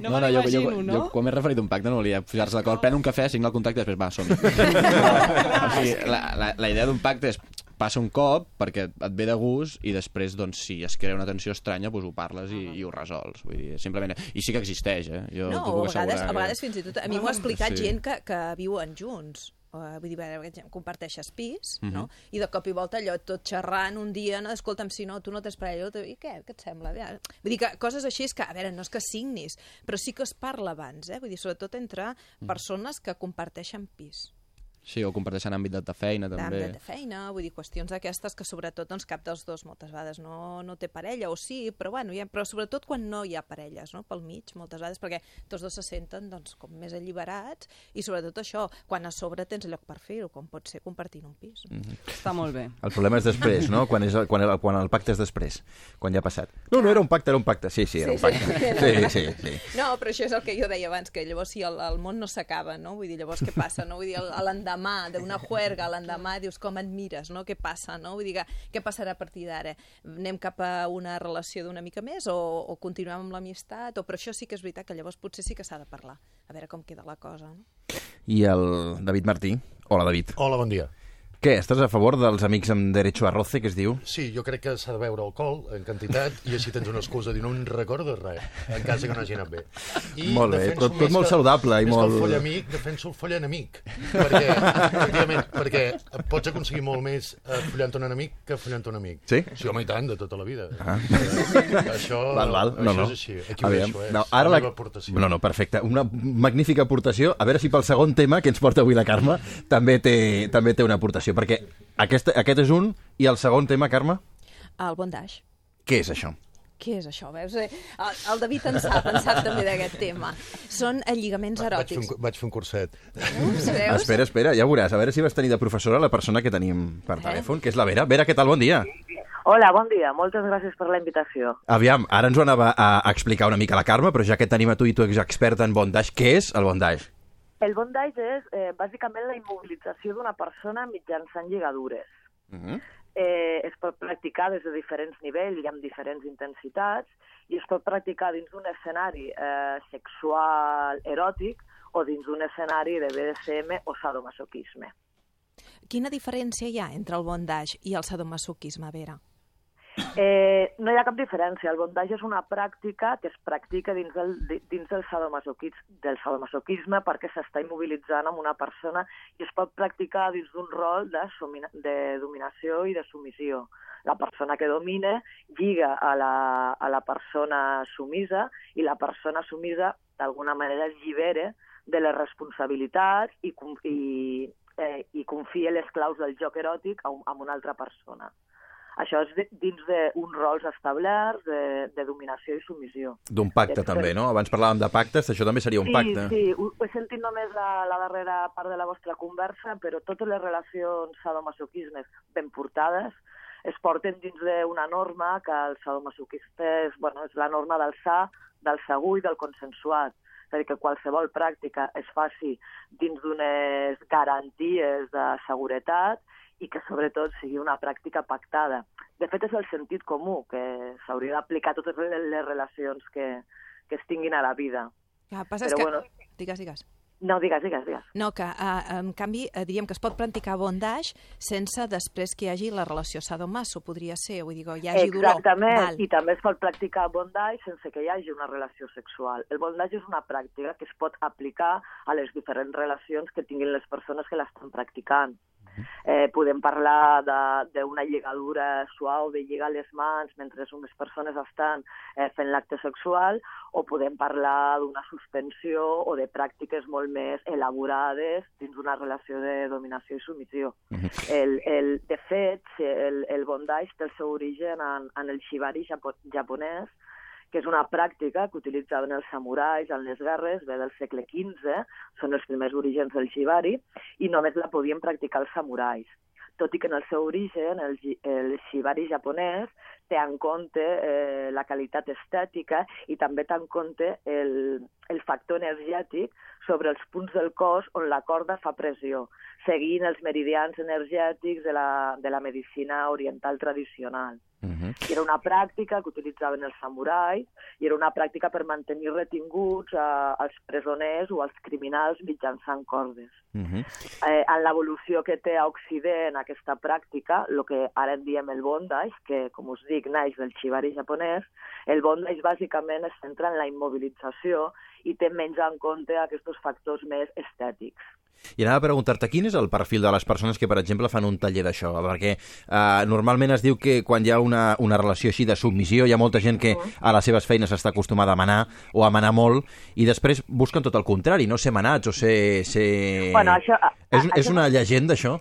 No, no, me jo, jo, jo, no? quan m'he referit a un pacte no volia posar-se d'acord, pren un cafè, signa el contracte i després va, som o sigui, la, la, la idea d'un pacte és passa un cop perquè et ve de gust i després, doncs, si es crea una tensió estranya, doncs ho parles i, i ho resols. Vull dir, simplement... I sí que existeix, eh? Jo no, puc a vegades, a vegades fins i tot... A mi m'ho ha explicat Sí. gent que, que viuen junts. Uh, vull dir, gent, comparteixes pis, Mhm. no? I de cop i volta allò tot xerrant un dia, no? escolta'm, si no, tu no tens parella, i què? Què et sembla? Bé, Vull dir que coses així és que, a veure, no és que signis, però sí que es parla abans, eh? Vull dir, sobretot entre Mhm. persones que comparteixen pis. Sí, o comparteixen àmbit de feina, també. d'àmbit de feina, vull dir, qüestions d'aquestes que sobretot doncs, cap dels dos moltes vegades no, no té parella, o sí, però, bueno, ja, però sobretot quan no hi ha parelles no? pel mig, moltes vegades, perquè tots dos se senten doncs, com més alliberats i sobretot això, quan a sobre tens lloc per fer-ho, com pot ser compartint un pis. Mm Mhm. Està molt bé. El problema és després, no? Quan, és el, quan, el, quan el pacte és després, quan ja ha passat. No, no era un pacte, era un pacte. Sí, sí, era un pacte. Sí, sí, sí. No, però això és el que jo deia abans, que llavors si el, el món no s'acaba, no? Vull dir, llavors què passa, no? Vull dir, el- l'endemà d'una juerga, l'endemà dius com et mires, no? Què passa, no? Vull dir, que, què passarà a partir d'ara? Anem cap a una relació d'una mica més o, o continuem amb l'amistat? O, però això sí que és veritat que llavors potser sí que s'ha de parlar, a veure com queda la cosa, no? I el David Martí. Hola, David. Hola, bon dia. Què, estàs a favor dels amics amb derecho a roce, que es diu? Sí, jo crec que s'ha de beure alcohol en quantitat i així tens una excusa de dir no em recordes res, en cas que no hagi anat bé. Molt bé, tot- tot molt que- saludable i molt- el foll amic, defenso el foll enemic. Perquè, efectivament, perquè pots aconseguir molt més eh, follant un enemic que follant un amic. Sí? Sí, home, i tant, de tota la vida. Ah. Eh, això, Val, val. No, això no. és així. Aquí ho deixo, eh? no, És ara la la... aportació. No, no, perfecte. Una magnífica aportació. A veure si pel segon tema que ens porta avui la Carme també té, també té una aportació. Perquè aquest, aquest és un, i el segon tema, Carme, El bondage. què és això? Què és això? Veus? Eh, El, el David en sap, en sap també d'aquest tema. Són lligaments Vaig fer, eròtics. un, vaig fer un curset. Ups, veus? Espera, espera, ja ho veuràs. A veure si vas tenir de professora la persona que tenim per Eh? telèfon, que és la Vera. Vera, què tal? Bon dia. Hola, bon dia. Moltes gràcies per la invitació. Aviam, ara ens ho anava a explicar una mica la Carme, però ja que tenim a tu i tu ets experta en bondage, què és el bondage? El bondage és eh, bàsicament la immobilització d'una persona mitjançant lligadures. Uh -huh. Eh, es pot practicar des de diferents nivells i amb diferents intensitats i es pot practicar dins d'un escenari eh, sexual eròtic o dins d'un escenari de BDSM o sadomasoquisme. Quina diferència hi ha entre el bondage i el sadomasoquisme, Vera? Eh, no hi ha cap diferència. El bondage és una pràctica que es practica dins del, di- dins del, sadomasoquis, del sadomasoquisme perquè s'està immobilitzant amb una persona i es pot practicar dins d'un rol de, de dominació i de submissió. La persona que domina lliga a la, a la persona sumisa i la persona sumisa d'alguna manera es llibera de les responsabilitats i, i, eh, i confia les claus del joc eròtic a, a una altra persona. Això és de, dins d'uns rols establerts de, de dominació i submissió. D'un pacte, Després- també, no? Abans parlàvem de pactes, això també seria un sí, pacte. Sí, ho, ho he sentit només a la darrera part de la vostra conversa, però totes les relacions sadomasoquismes ben portades es porten dins d'una norma que el sadomasoquista és, bueno, és la norma del sa, del segur i del consensuat. És a dir, que qualsevol pràctica es faci dins d'unes garanties de seguretat i que sobretot sigui una pràctica pactada. De fet, és el sentit comú, que s'hauria d'aplicar a totes les relacions que, que es tinguin a la vida. Que passa Però que... bueno. Digues, digues. No, digues, digues, digues. No, que uh, en canvi eh, diríem que es pot practicar bondage sense després que hi hagi la relació sadomaso, podria ser, vull dir, hi hagi dolor. Exactament, i també es pot practicar bondage sense que hi hagi una relació sexual. El bondage és una pràctica que es pot aplicar a les diferents relacions que tinguin les persones que l'estan practicant. Eh, podem parlar de- d'una lligadura suau, de lligar les mans mentre unes persones estan eh, fent l'acte sexual, o podem parlar d'una suspensió o de pràctiques molt més elaborades dins una relació de dominació i submissió. El, el, de fet, el, el bondage té el seu origen en, en el shibari japo, japonès, que és una pràctica que utilitzaven els samurais en les guerres, ve del segle XV, són els primers orígens del shibari, i només la podien practicar els samurais. Tot i que en el seu origen el, el shibari japonès té en compte eh, la qualitat estètica i també té en compte el, el factor energètic sobre els punts del cos on la corda fa pressió, seguint els meridians energètics de la, de la medicina oriental tradicional. I era una pràctica que utilitzaven els samurais i era una pràctica per mantenir retinguts eh, els presoners o els criminals mitjançant cordes. Eh, en l'evolució que té a Occident aquesta pràctica, el que ara en diem el bondage, que, com us dic, naix del shibari japonès, el bondage bàsicament es centra en la immobilització i té menys en compte aquests factors més estètics. I anava a preguntar-te, quin és el perfil de les persones que, per exemple, fan un taller d'això? Perquè eh, normalment es diu que quan hi ha una, una relació així de submissió, hi ha molta gent que a les seves feines està acostumada a manar o a manar molt i després busquen tot el contrari, no ser manats o ser... ser... Bueno, això- a- és, a- és això- una llegenda, això?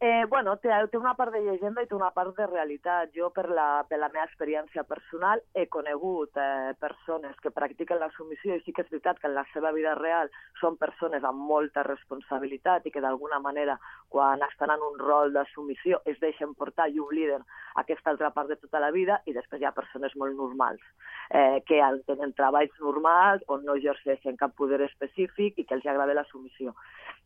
Eh, bueno, té, té una part de llegenda i té una part de realitat. Jo, per la, per la meva experiència personal, he conegut eh, persones que practiquen la submissió i sí que és veritat que en la seva vida real són persones amb molta responsabilitat i que d'alguna manera, quan estan en un rol de submissió, es deixen portar i obliden aquesta altra part de tota la vida i després hi ha persones molt normals eh, que tenen treballs normals on no exerceixen cap poder específic i que els agrada la submissió.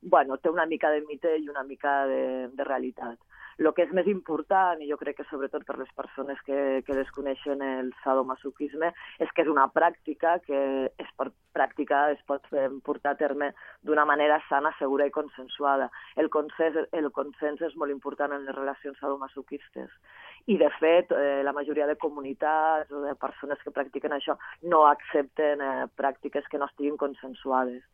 Bueno, té una mica de mite i una mica de, de realitat. El que és més important, i jo crec que sobretot per les persones que, que desconeixen el sadomasoquisme, és que és una pràctica que es pot practicar, es pot portar a terme d'una manera sana, segura i consensuada. El consens, el consens és molt important en les relacions sadomasoquistes. I, de fet, eh, la majoria de comunitats o de persones que practiquen això no accepten eh, pràctiques que no estiguin consensuades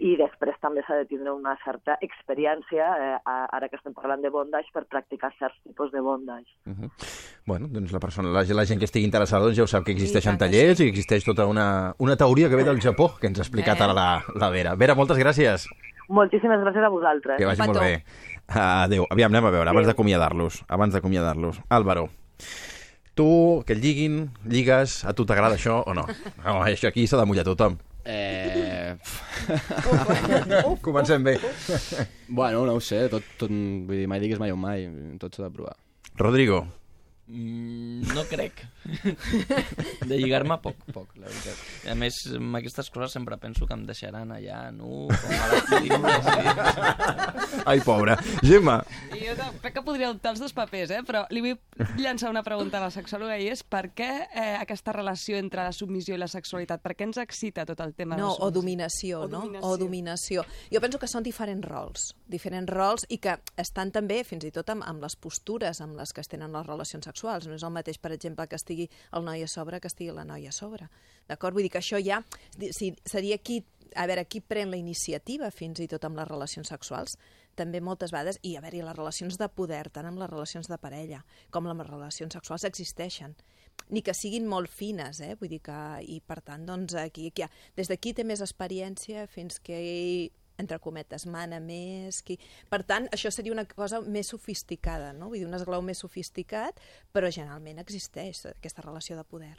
i després també s'ha de tindre una certa experiència, eh, ara que estem parlant de bondage, per practicar certs tipus de bondage. Bueno, doncs la, persona, la, la gent que estigui interessada doncs ja ho sap que existeixen que tallers i que existeix tota una, una teoria que ve del Japó, que ens ha explicat Eh. ara la, la Vera. Vera, moltes gràcies. Moltíssimes gràcies a vosaltres. Que vagi molt bé. Adéu. Aviam, anem a veure, abans d'acomiadar-los. Abans d'acomiadar-los. Álvaro, tu, que et lliguin, lligues, a tu t'agrada això o no? No, això aquí s'ha de mullar tothom. Eh... Comencem bé. bueno, no ho sé, tot, tot, vull dir, mai diguis mai un mai, tot s'ha de provar. Rodrigo. Mm, no crec. De lligar-me poc, poc, la veritat. I a més, amb aquestes coses sempre penso que em deixaran allà, nu, com a sí. Ai, pobra. Gemma. I jo no- crec que podria optar els dos papers, eh? però li vull llançar una pregunta a la sexòloga i és per què eh, aquesta relació entre la submissió i la sexualitat? Per què ens excita tot el tema No, de la o dominació, O no? dominació. O dominació. Jo penso que són diferents rols, diferents rols i que estan també, fins i tot, amb, amb les postures amb les que es tenen les relacions sexuals. No és el mateix, per exemple, que estigui el noi a sobre que estigui la noia a sobre. D'acord? Vull dir que això ja si, seria qui, a veure, qui pren la iniciativa fins i tot amb les relacions sexuals, també moltes vegades, i a veure, les relacions de poder, tant amb les relacions de parella com amb les relacions sexuals existeixen ni que siguin molt fines, eh? vull dir que, i per tant, doncs, aquí, aquí, des d'aquí té més experiència fins que entre cometes, mana més... Qui... Per tant, això seria una cosa més sofisticada, no? Vull dir, un esglau més sofisticat, però generalment existeix aquesta relació de poder.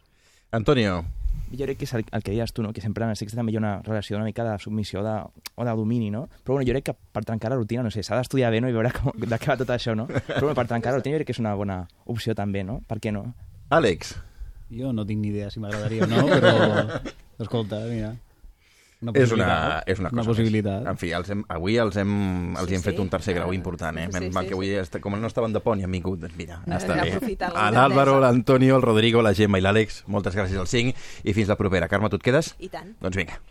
Antonio. Jo crec que és el, el que deies tu, no? que sempre en el sexe també hi ha una relació una mica de submissió de, o de domini, no? Però bueno, jo crec que per trencar la rutina, no sé, s'ha d'estudiar bé no? i veure com, de què va tot això, no? Però bueno, per trencar la rutina jo crec que és una bona opció també, no? Per què no? Àlex. Jo no tinc ni idea si m'agradaria o no, però... Escolta, mira... Una és una, és una cosa Una possibilitat. Més. En fi, els hem, avui els hem, els Sí, hem fet sí. un tercer grau important, eh? Sí, Sí, sí, mal sí, que avui, est- com no estaven de pont i han vingut, doncs mira, No, està bé. A l'Àlvaro, l'Antonio, el Rodrigo, la Gemma i l'Àlex, moltes gràcies als cinc i fins la propera. Carme, tu et quedes? I tant. Doncs vinga.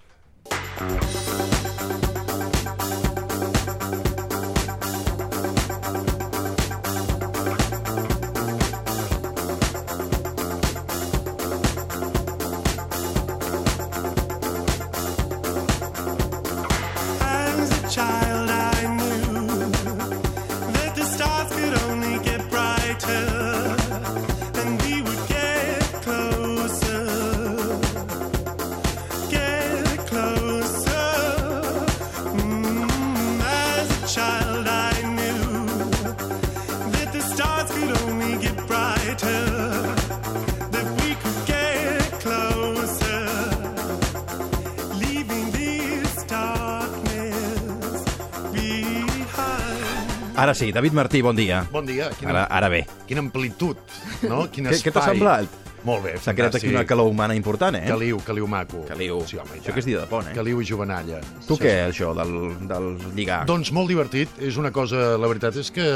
Ara sí, David Martí, bon dia. Bon dia. Ara, ara bé. Quina amplitud, no? Quin Què- què t'ha espai. semblat? Molt bé, S'ha creat aquí una calor humana important, eh? Caliu, caliu maco. Caliu. Sí, home, i Això que és dia de pont, eh? Caliu i jovenalla. Tu què, això, del, del lligar? Doncs molt divertit. És una cosa... La veritat és que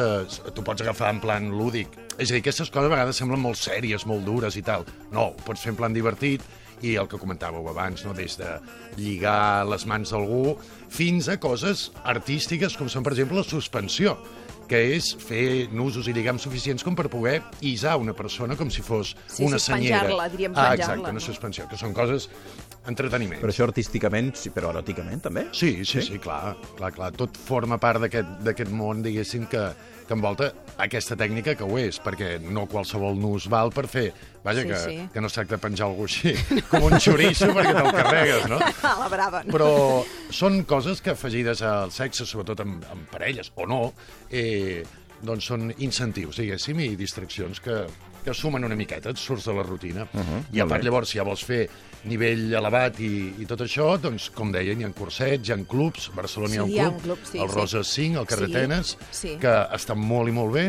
tu pots agafar en plan lúdic. És a dir, aquestes coses a vegades semblen molt sèries, molt dures i tal. No, pots fer en plan divertit i el que comentàveu abans, no? des de lligar les mans d'algú fins a coses artístiques com són, per exemple, la suspensió que és fer nusos i lligams suficients com per poder isar una persona com si fos Sí, una senyera. suspenjar-la, diríem Ah, penjar-la, exacte, una suspensió, que són coses entreteniment. Però això artísticament, sí, però eròticament, també? Sí, sí, sí, clar, clar, clar. Tot forma part d'aquest d'aquest món, diguéssim, que, que envolta aquesta tècnica que ho és, perquè no qualsevol nus val per fer... Vaja, Sí, que, sí. que no es tracta de penjar algú així, com un xoriço, perquè te'l carregues, no? A la brava. no? Però són coses que afegides al sexe, sobretot amb, amb parelles o no, eh, doncs són incentius, diguéssim, i distraccions que, que sumen una miqueta, et surts de la rutina. Uh -huh, I a part, bé. llavors, si ja vols fer nivell elevat i, i tot això, doncs, com deien, hi ha cursets, hi ha clubs, Barcelona hi ha un Sí, hi ha club, un club, sí, el sí. Rosa 5, el carrer Sí, sí. que està molt i molt bé,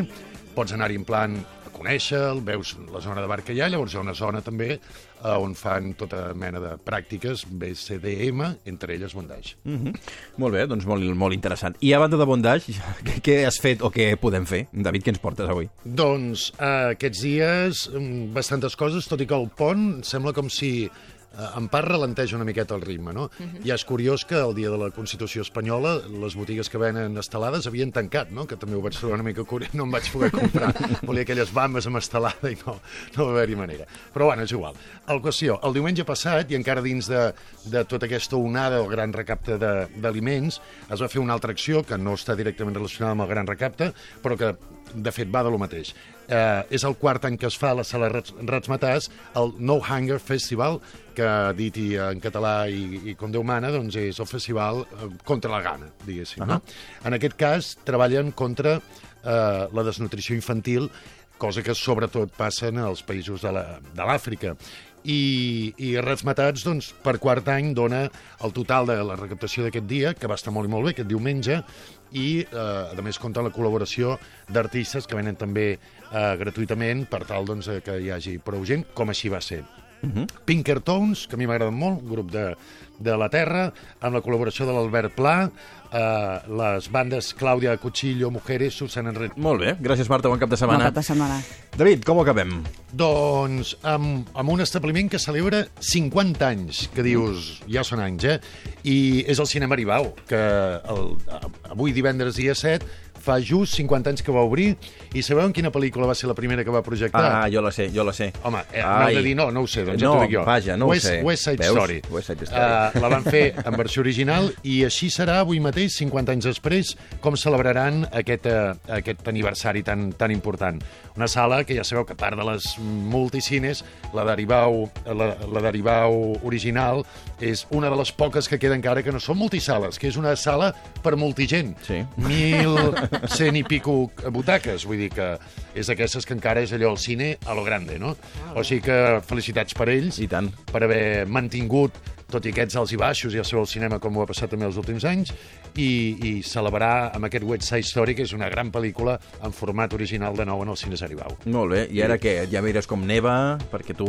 pots anar-hi en plan a conèixer-lo, veus la zona de bar que hi ha, llavors hi ha una zona també eh, on fan tota mena de pràctiques BCDM, entre elles bondage. Mm -hmm. Molt bé, doncs molt, molt interessant. I a banda de bondage, què, què has fet o què podem fer? David, què ens portes avui? Doncs eh, aquests dies mm, bastantes coses, tot i que el pont sembla com si en part ralenteja una miqueta el ritme, no? Mhm. Ja és curiós que el dia de la Constitució Espanyola les botigues que venen estelades havien tancat, no? Que també ho vaig trobar una mica curiós, no em vaig poder comprar. Volia aquelles bambes amb estelada i no, no va haver-hi manera. Però bueno, és igual. El qüestió, el diumenge passat, i encara dins de, de tota aquesta onada del gran recapte de- d'aliments, es va fer una altra acció que no està directament relacionada amb el gran recapte, però que de fet va de lo mateix. Eh, és el quart any que es fa a la sala Rats, Ratsmatàs el No Hunger Festival, que dit i en català i, i com Déu mana, doncs és el festival eh, contra la gana, diguéssim. Uh -huh. no? En aquest cas, treballen contra eh, la desnutrició infantil, cosa que sobretot passen als països de l'Àfrica. I, i Ratsmatats, doncs, per quart any dona el total de la recaptació d'aquest dia, que va estar molt i molt bé, aquest diumenge, i, eh, a més, compta la col·laboració d'artistes que venen també eh, gratuïtament per tal doncs, eh, que hi hagi prou gent, com així va ser. Uh -huh. Pinkertones, que a mi m'agraden molt, un grup de, de la Terra, amb la col·laboració de l'Albert Pla, eh, les bandes Clàudia Cuchillo, Mujeres, Susana Enrique. Molt bé, gràcies Marta, bon cap de setmana. Bon cap de setmana. David, com ho acabem? Doncs amb, amb un establiment que celebra 50 anys, que dius, ja són anys, eh? I és el Cinema Aribau, que el, avui divendres dia 7 fa just 50 anys que va obrir, i sabeu en quina pel·lícula va ser la primera que va projectar? Ah, jo la sé, jo la sé. Home, eh, m'heu de dir no, no ho sé, doncs no, ja t'ho dic jo. vaja, no West, ho sé. West Side Veus? Story. West Side Story. Uh, la van fer en versió original i així serà avui mateix, 50 anys després, com celebraran aquest, uh, aquest aniversari tan, tan important. Una sala que ja sabeu que part de les multicines, la d'Aribau la, la d'Aribau original és una de les poques que queda encara que no són multisales, que és una sala per multigent. Sí. 1.100 i pico butaques, vull dir que és d'aquestes que encara és allò al cine a lo grande, no? O sigui que felicitats per ells. I tant. Per haver mantingut tot i aquests alts i baixos, ja sabeu el cinema com ho ha passat també els últims anys, i, i celebrar amb aquest West Side Story, que és una gran pel·lícula en format original de nou en el Cines Aribau. Molt bé, i ara què? Ja mires com neva, perquè tu...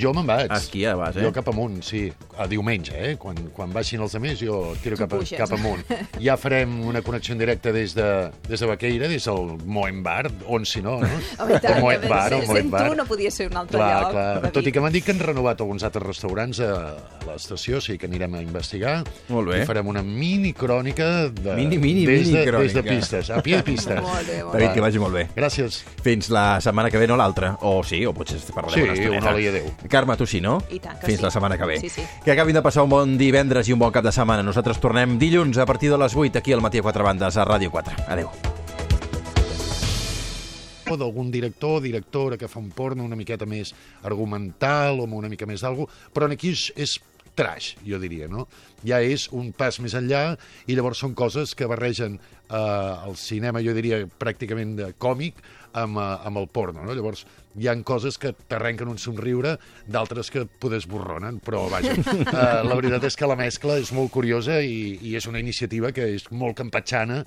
Jo me'n vaig. A esquiar vas, eh? Jo cap amunt, sí. A diumenge, eh? Quan, quan baixin els altres, jo tiro Tu cap, cap amunt. Ja farem una connexió en directe des de, des de Baqueira, des del Moen Bar, on si no, no? I tant, el que Bar, el sent Moet Bar. tu no podia ser un altre clar, lloc. Clar. Tot i que m'han dit que han renovat alguns altres restaurants a, a l'estació, o sigui que anirem a investigar. Molt bé. I farem una mini crònica de, Mini, mini, des, mini de, des crònica. de pistes, a pie de pistes. Molt bé, molt David, que vagi molt bé. Gràcies. Fins la setmana que ve, no l'altra. O sí, o potser parlarem Sí, una estoneta. una hora i adéu. Carme, tu sí, no? I tant que Fins sí. la setmana que ve. Sí, sí. Que acabin de passar un bon divendres i un bon cap de setmana. Nosaltres tornem dilluns a partir de les 8 aquí al matí a 4 bandes a Ràdio 4. Adéu. o d'algun director o directora que fa un porno una miqueta més argumental o amb una mica més d'algú, però en aquí és, és trash, jo diria, no? Ja és un pas més enllà i llavors són coses que barregen eh, el cinema, jo diria, pràcticament de còmic amb, eh, amb el porno, no? Llavors, hi han coses que t'arrenquen un somriure, d'altres que poder esborronen, però vaja, eh, la veritat és que la mescla és molt curiosa i, i és una iniciativa que és molt campatxana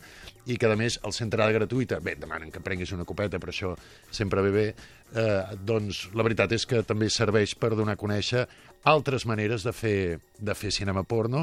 i que, a més, al ser entrada gratuïta, bé, demanen que prenguis una copeta, però això sempre ve bé, eh, doncs la veritat és que també serveix per donar a conèixer altres maneres de fer, de fer cinema porno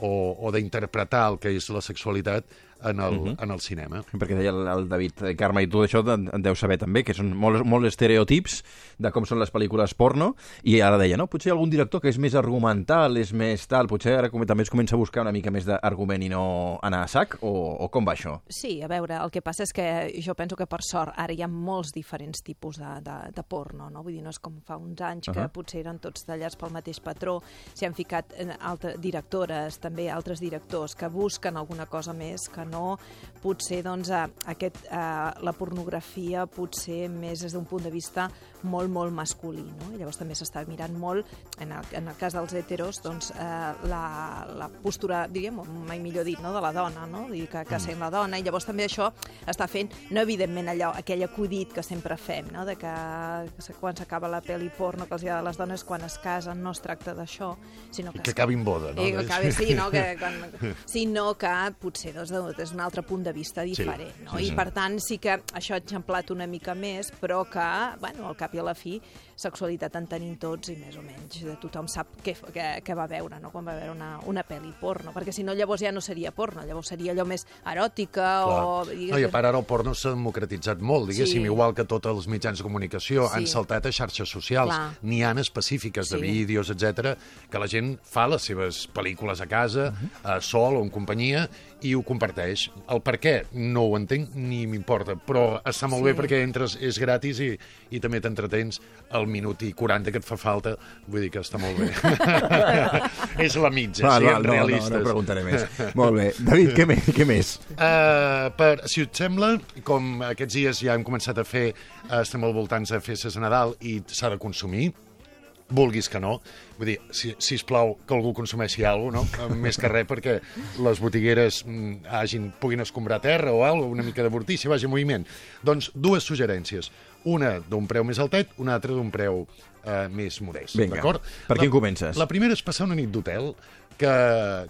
o, o d'interpretar el que és la sexualitat en el, uh Mhm. -huh. en el cinema. Perquè deia el, el David eh, Carme, i tu això en, en deus saber també, que són molts, molts estereotips de com són les pel·lícules porno, i ara deia, no, potser algun director que és més argumental, és més tal, potser ara com, també es comença a buscar una mica més d'argument i no anar a sac, o, o com va això? Sí, a veure, el que passa és que jo penso que per sort ara hi ha molts diferents tipus de, de, de porno, no? Vull dir, no és com fa uns anys que uh. -huh. potser eren tots tallats pel mateix patró, s'hi han ficat en altres directores, també altres directors que busquen alguna cosa més que no potser doncs, aquest, a, la pornografia potser més des d'un punt de vista molt, molt masculí. No? I llavors també s'està mirant molt, en el, en el cas dels heteros, doncs, eh, la, la postura, diríem, mai millor dit, no? de la dona, no? Dir que, que sent la dona, i llavors també això està fent, no evidentment allò, aquell acudit que sempre fem, no? de que, que quan s'acaba la pel·li porno que els agrada a les dones quan es casen no es tracta d'això, sinó que... Que es- acabi en boda, no? Eh, que acabi, sí, no? Que, quan, sinó que potser doncs, des d'un altre punt de vista diferent. no? sí, I sí. per tant sí que això ha eixamplat una mica més, però que, bueno, al cap i a la fi, sexualitat en tenim tots i més o menys de tothom sap què, què, què va veure no? quan va veure una, una pel·li porno, perquè si no llavors ja no seria porno, llavors seria allò més eròtica o... No, I a part ara el porno s'ha democratitzat molt, diguéssim, Sí. igual que tots els mitjans de comunicació Sí. han saltat a xarxes socials. Clar. N'hi han específiques de Sí. vídeos, etc que la gent fa les seves pel·lícules a casa, uh sol o en companyia, i ho comparteix. El per què no ho entenc ni m'importa, però està molt Sí. bé perquè entres, és gratis i, i també t'entretens el minut i 40 que et fa falta, vull dir que està molt bé. és la mitja, Val, siguem val, no, no, realistes. no preguntaré més. Molt bé. David, què més? Què més? Uh, per, si et sembla, com aquests dies ja hem començat a fer, uh, estem al voltants de festes de Nadal i s'ha de consumir, vulguis que no, vull dir, si, sisplau, que algú consumeixi alguna cosa, no? més que res perquè les botigueres mm, hagin, puguin escombrar terra o alguna una mica de vortícia, vagi en moviment. Doncs dues suggerències. Una d'un preu més altet, una altra d'un preu eh, més modest. Vinga, per La- quin comences? La primera és passar una nit d'hotel que,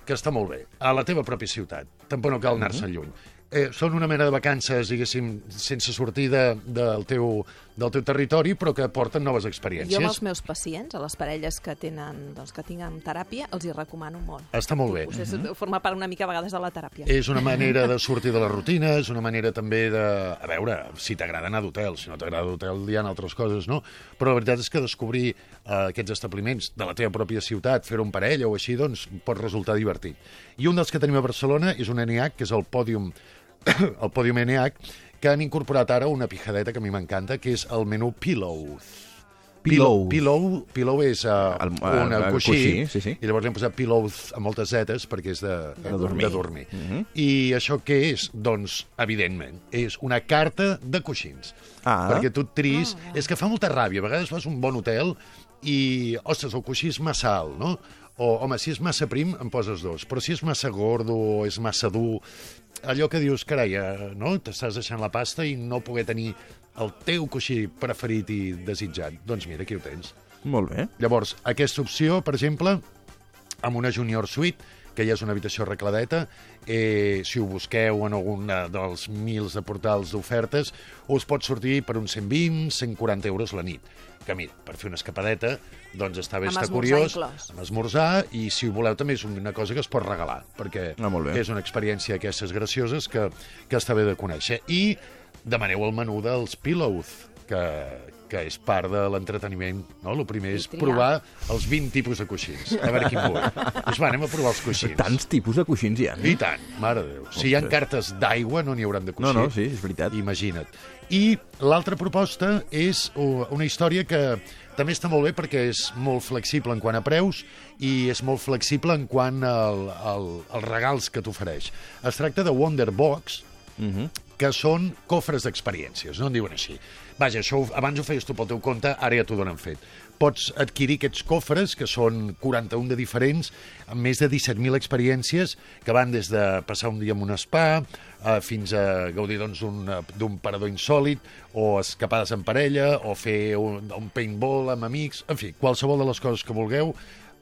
que està molt bé, a la teva pròpia ciutat. Tampoc no cal anar-se'n Mhm. lluny. Eh, són una mena de vacances, diguéssim, sense sortir de, del, teu, del teu territori, però que porten noves experiències. Jo amb els meus pacients, a les parelles que tenen, doncs, que tinguen teràpia, els hi recomano molt. Està molt bé. Us és formar part una mica a vegades de la teràpia. És una manera de sortir de la rutina, és una manera també de... A veure, si t'agrada anar d'hotel, si no t'agrada d'hotel hi ha altres coses, no? Però la veritat és que descobrir eh, aquests establiments de la teva pròpia ciutat, fer-ho en parella o així, doncs pot resultar divertit. I un dels que tenim a Barcelona és un ENIAC, que és el Pòdium, el Pòdium ENIAC, que han incorporat ara una pijadeta que a mi m'encanta, que és el menú Pillow. Pillow. Pillow, pillow és uh, El- un el coixí, coixí, sí, sí. i llavors li hem posat pillows amb moltes zetes perquè és de, de, dormir. De dormir. Mhm. I això què és? Doncs, evidentment, és una carta de coixins. Ah. Perquè tu tris... És que fa molta ràbia. A vegades vas a un bon hotel i, ostres, el coixí és massa alt, no? O, home, si és massa prim, en poses dos. Però si és massa gordo o és massa dur, allò que dius, carai, eh, no? T'estàs deixant la pasta i no poder tenir el teu coixí preferit i desitjat. Doncs mira, aquí ho tens. Molt bé. Llavors, aquesta opció, per exemple, amb una Junior Suite, que ja és una habitació arregladeta, eh, si ho busqueu en algun dels mils de portals d'ofertes, us pot sortir per uns 120, 140 euros la nit. Que mira, per fer una escapadeta, doncs està bé, Amb esmorzar curiós. inclòs. Amb esmorzar, i si ho voleu també és una cosa que es pot regalar, perquè Ah, molt bé. és una experiència d'aquestes gracioses que, que està bé de conèixer. I demaneu el menú dels Pillows, que, que és part de l'entreteniment. No? El primer és provar els 20 tipus de coixins. A veure quin vull. Doncs va, anem a provar els coixins. Tants tipus de coixins hi ha. I tant, mare de Déu. Si hi ha cartes d'aigua, no n'hi hauran de No, coixí. no, sí, és veritat. Imagina't. I l'altra proposta és uh, una història que també està molt bé perquè és molt flexible en quant a preus i és molt flexible en quant al, al, als regals que t'ofereix. Es tracta de Wonderbox, Mhm. que són cofres d'experiències, no en diuen així. Vaja, això abans ho feies tu pel teu compte, ara ja t'ho donen fet. Pots adquirir aquests cofres, que són 41 de diferents, amb més de 17.000 experiències, que van des de passar un dia en un spa, eh, fins a gaudir doncs, d'un d'un parador insòlid, o escapades en parella, o fer un, un paintball amb amics, en fi, qualsevol de les coses que vulgueu,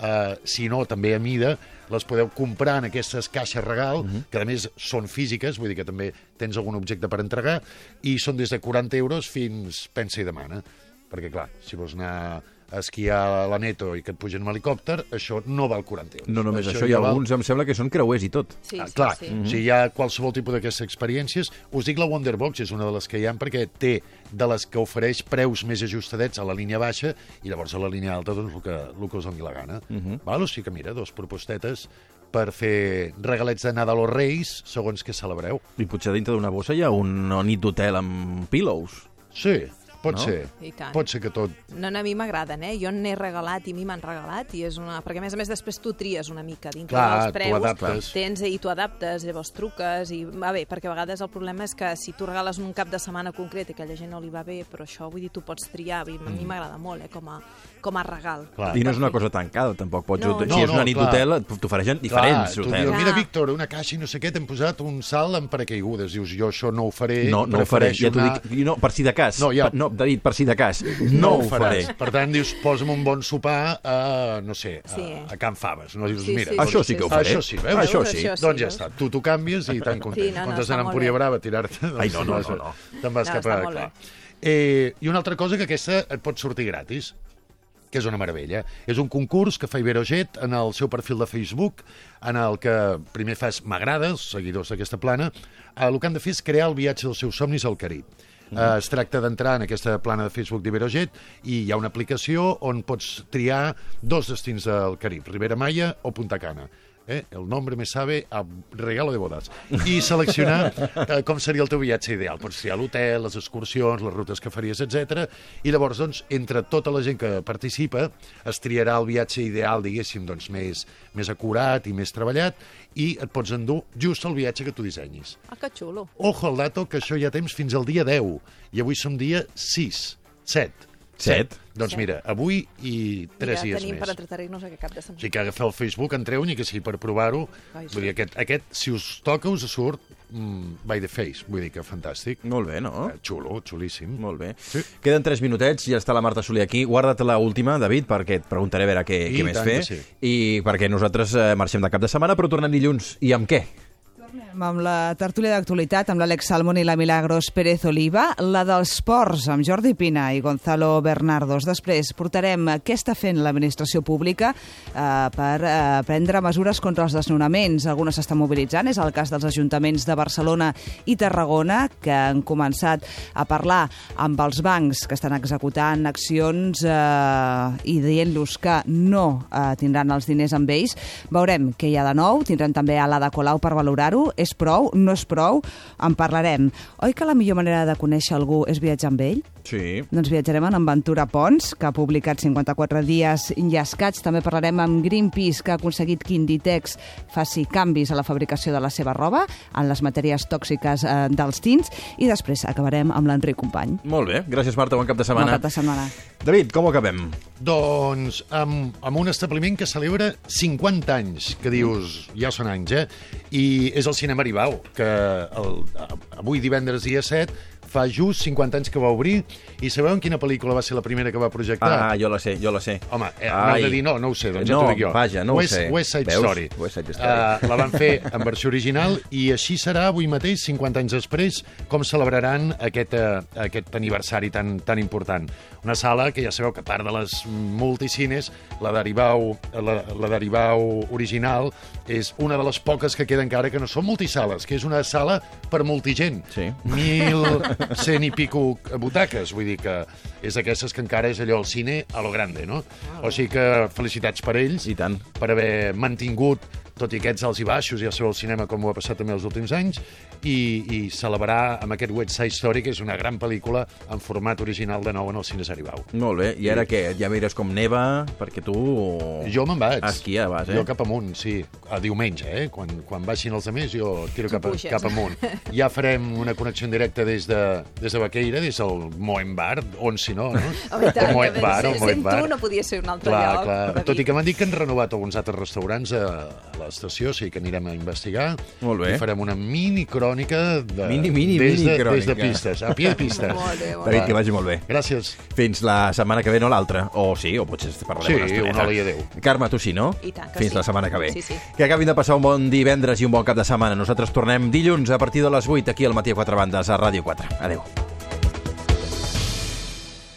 eh, si no, també a mida, les podeu comprar en aquestes caixes regal, que a més són físiques, vull dir que també tens algun objecte per entregar, i són des de 40 euros fins pensa i demana. Perquè, clar, si vols anar esquiar a la Neto i que et pugen en helicòpter, això no val 40 euros. No només això, hi ha ja val- alguns, em sembla que són creuers i tot. Sí, Ah, sí, clar, sí. o sigui, hi ha qualsevol tipus d'aquestes experiències. Us dic la Wonderbox, és una de les que hi ha, perquè té de les que ofereix preus més ajustadets a la línia baixa i llavors a la línia alta, doncs, el que, el que us doni la gana. Uh -huh. Val? O sigui que, mira, dos propostetes per fer regalets de Nadal o Reis, segons que celebreu. I potser dintre d'una bossa hi ha una nit d'hotel amb pillows. Sí, pot No? ser. I tant. Pot ser que tot... No, no, a mi m'agraden, eh? Jo n'he regalat i a mi m'han regalat i és una... Perquè, a més a més, després tu tries una mica dintre Clar, dels tu preus. adaptes. Tens, I tu adaptes, llavors truques i va bé, perquè a vegades el problema és que si tu regales un cap de setmana concret i que a gent no li va bé, però això, vull dir, tu pots triar. A mi m'agrada molt, eh? Com a, com a regal. Clar. I no és una cosa tancada, tampoc pots... No, si no. és No, una no, nit d'hotel, t'ofereixen diferents Clar, tu hotels. dius, mira. Víctor, una caixa i no sé què, t'hem posat un salt amb paracaigudes. Dius, jo això no ho faré, No, no ho faré, ja t'ho dic. No, per si de cas. No, ja. Per- no David, per si de cas. No, no ho ho faré. faràs. Per tant, dius, posa'm un bon sopar a, no sé, a, Sí. a Can Faves. No dius, Sí, mira, sí, doncs, Això sí que ho faré. Això sí, veus? Això sí. Això sí, doncs ja està, tu t'ho canvies i tan content. Sí, no, no, Comptes d'anar a molt Empúria bé. Brava a tirar-te... Doncs, Ai, no, no, no, no. Te'n vas No, cap a... Eh, I una altra cosa que aquesta et pot sortir gratis que és una meravella. És un concurs que fa Iberojet en el seu perfil de Facebook, en el que primer fas m'agrada, els seguidors d'aquesta plana, eh, el que han de fer és crear el viatge dels seus somnis al Carib. Eh, es tracta d'entrar en aquesta plana de Facebook d'Iberojet i hi ha una aplicació on pots triar dos destins del Carib, Ribera Maya o Punta Cana. Eh? El nombre me sabe a regalo de bodas. I seleccionar eh, com seria el teu viatge ideal. Pots triar l'hotel, les excursions, les rutes que faries, etc. I llavors, doncs, entre tota la gent que participa, es triarà el viatge ideal, diguéssim, doncs, més, més acurat i més treballat, i et pots endur just el viatge que tu dissenyis. Ah, que xulo. Ojo al dato, que això ja temps fins al dia 10, i avui som dia 6, 7. Set. Doncs Set. mira, avui i 3 ja dies tenim més. per entretenir-nos aquest cap de O setmana. sigui que agafeu el Facebook, entreu, ni que sigui per provar-ho. Vull dir, aquest, aquest, si us toca, us surt mm, by the face. Vull dir que fantàstic. Molt bé, no? Eh, Xulo, xulíssim. Molt bé. Sí. Queden 3 minutets i ja està la Marta Soler aquí. Guarda't la última, David, perquè et preguntaré a veure què, I què més fer. que sí. I perquè nosaltres eh, marxem de cap de setmana, però tornem dilluns. I amb què? Amb la tertúlia d'actualitat, amb l'Àlex Salmon i la Milagros Pérez Oliva, la dels ports, amb Jordi Pina i Gonzalo Bernardos. Després portarem què està fent l'administració pública eh, per eh, prendre mesures contra els desnonaments. Algunes s'estan mobilitzant, és el cas dels ajuntaments de Barcelona i Tarragona, que han començat a parlar amb els bancs que estan executant accions eh, i dient-los que no eh, tindran els diners amb ells. Veurem què hi ha de nou, tindrem també a l'Ada Colau per valorar-ho. És prou? No és prou? En parlarem. Oi que la millor manera de conèixer algú és viatjar amb ell? Sí. Doncs viatjarem amb Ventura Pons, que ha publicat 54 dies i escaig. També parlarem amb Greenpeace, que ha aconseguit que Inditex faci canvis a la fabricació de la seva roba, en les matèries tòxiques eh, dels tints, i després acabarem amb l'Enric Company. Molt bé. Gràcies, Marta. Bon cap de Bon setmana. cap de setmana. David, com ho acabem? Doncs amb, amb un establiment que celebra 50 anys, que dius, ja són anys, eh? I és el Cinema Aribau, que el, avui divendres dia 7 fa just 50 anys que va obrir i sabeu en quina pel·lícula va ser la primera que va projectar? Ah, jo la sé, jo la sé. Home, eh, m'heu de dir no, no ho sé, doncs ja no, t'ho dic jo. vaja, no West, ho sé. West Side Veus? Story. West Side Story. Uh, la van fer en versió original i així serà avui mateix, 50 anys després, com celebraran aquest, uh, aquest aniversari tan, tan important. Una sala que ja sabeu que a part de les multicines, la d'Aribau la, la d'Aribau original és una de les poques que queda encara que no són multisales, que és una sala per multigent. Sí. Mil cent i pico butaques, vull dir que és d'aquestes que encara és allò al cine a lo grande, no? O sigui que felicitats per ells I tant. per haver mantingut tot i aquests alts i baixos, ja sabeu el cinema com ho ha passat també els últims anys, i, i celebrar amb aquest West Side Story, que és una gran pel·lícula en format original de nou en el Cine Saribau. Molt bé, i ara què? Ja mires com neva, perquè tu... Jo me'n vaig. A esquiar vas, eh? Jo cap amunt, sí. A diumenge, eh? Quan, quan baixin els altres, jo tiro Tu cap, a, cap amunt. Ja farem una connexió en directe des de, des de Baqueira, des del Moen Bar, on si no, no? Home, i tant, el Moen Bar, el sent Moen Bar. tu no podia ser un altre clar, lloc. Clar. Tot i que m'han dit que han renovat alguns altres restaurants a, a l'estació, o sigui que anirem a investigar. Molt bé. I farem una mini crònica de, Mini, mini, des, mini de, des crònica. de pistes, a pie de pistes. Molt bé, molt David, que vagi molt bé. Gràcies. Fins la setmana que ve, no l'altra. O sí, o potser parlarem Sí, una estoneta. una hora i adéu. Carme, tu sí, no? I tant que Fins sí. la setmana que ve. Sí, sí. Que acabin de passar un bon divendres i un bon cap de setmana. Nosaltres tornem dilluns a partir de les 8 aquí al matí a 4 bandes a Ràdio 4. Adéu.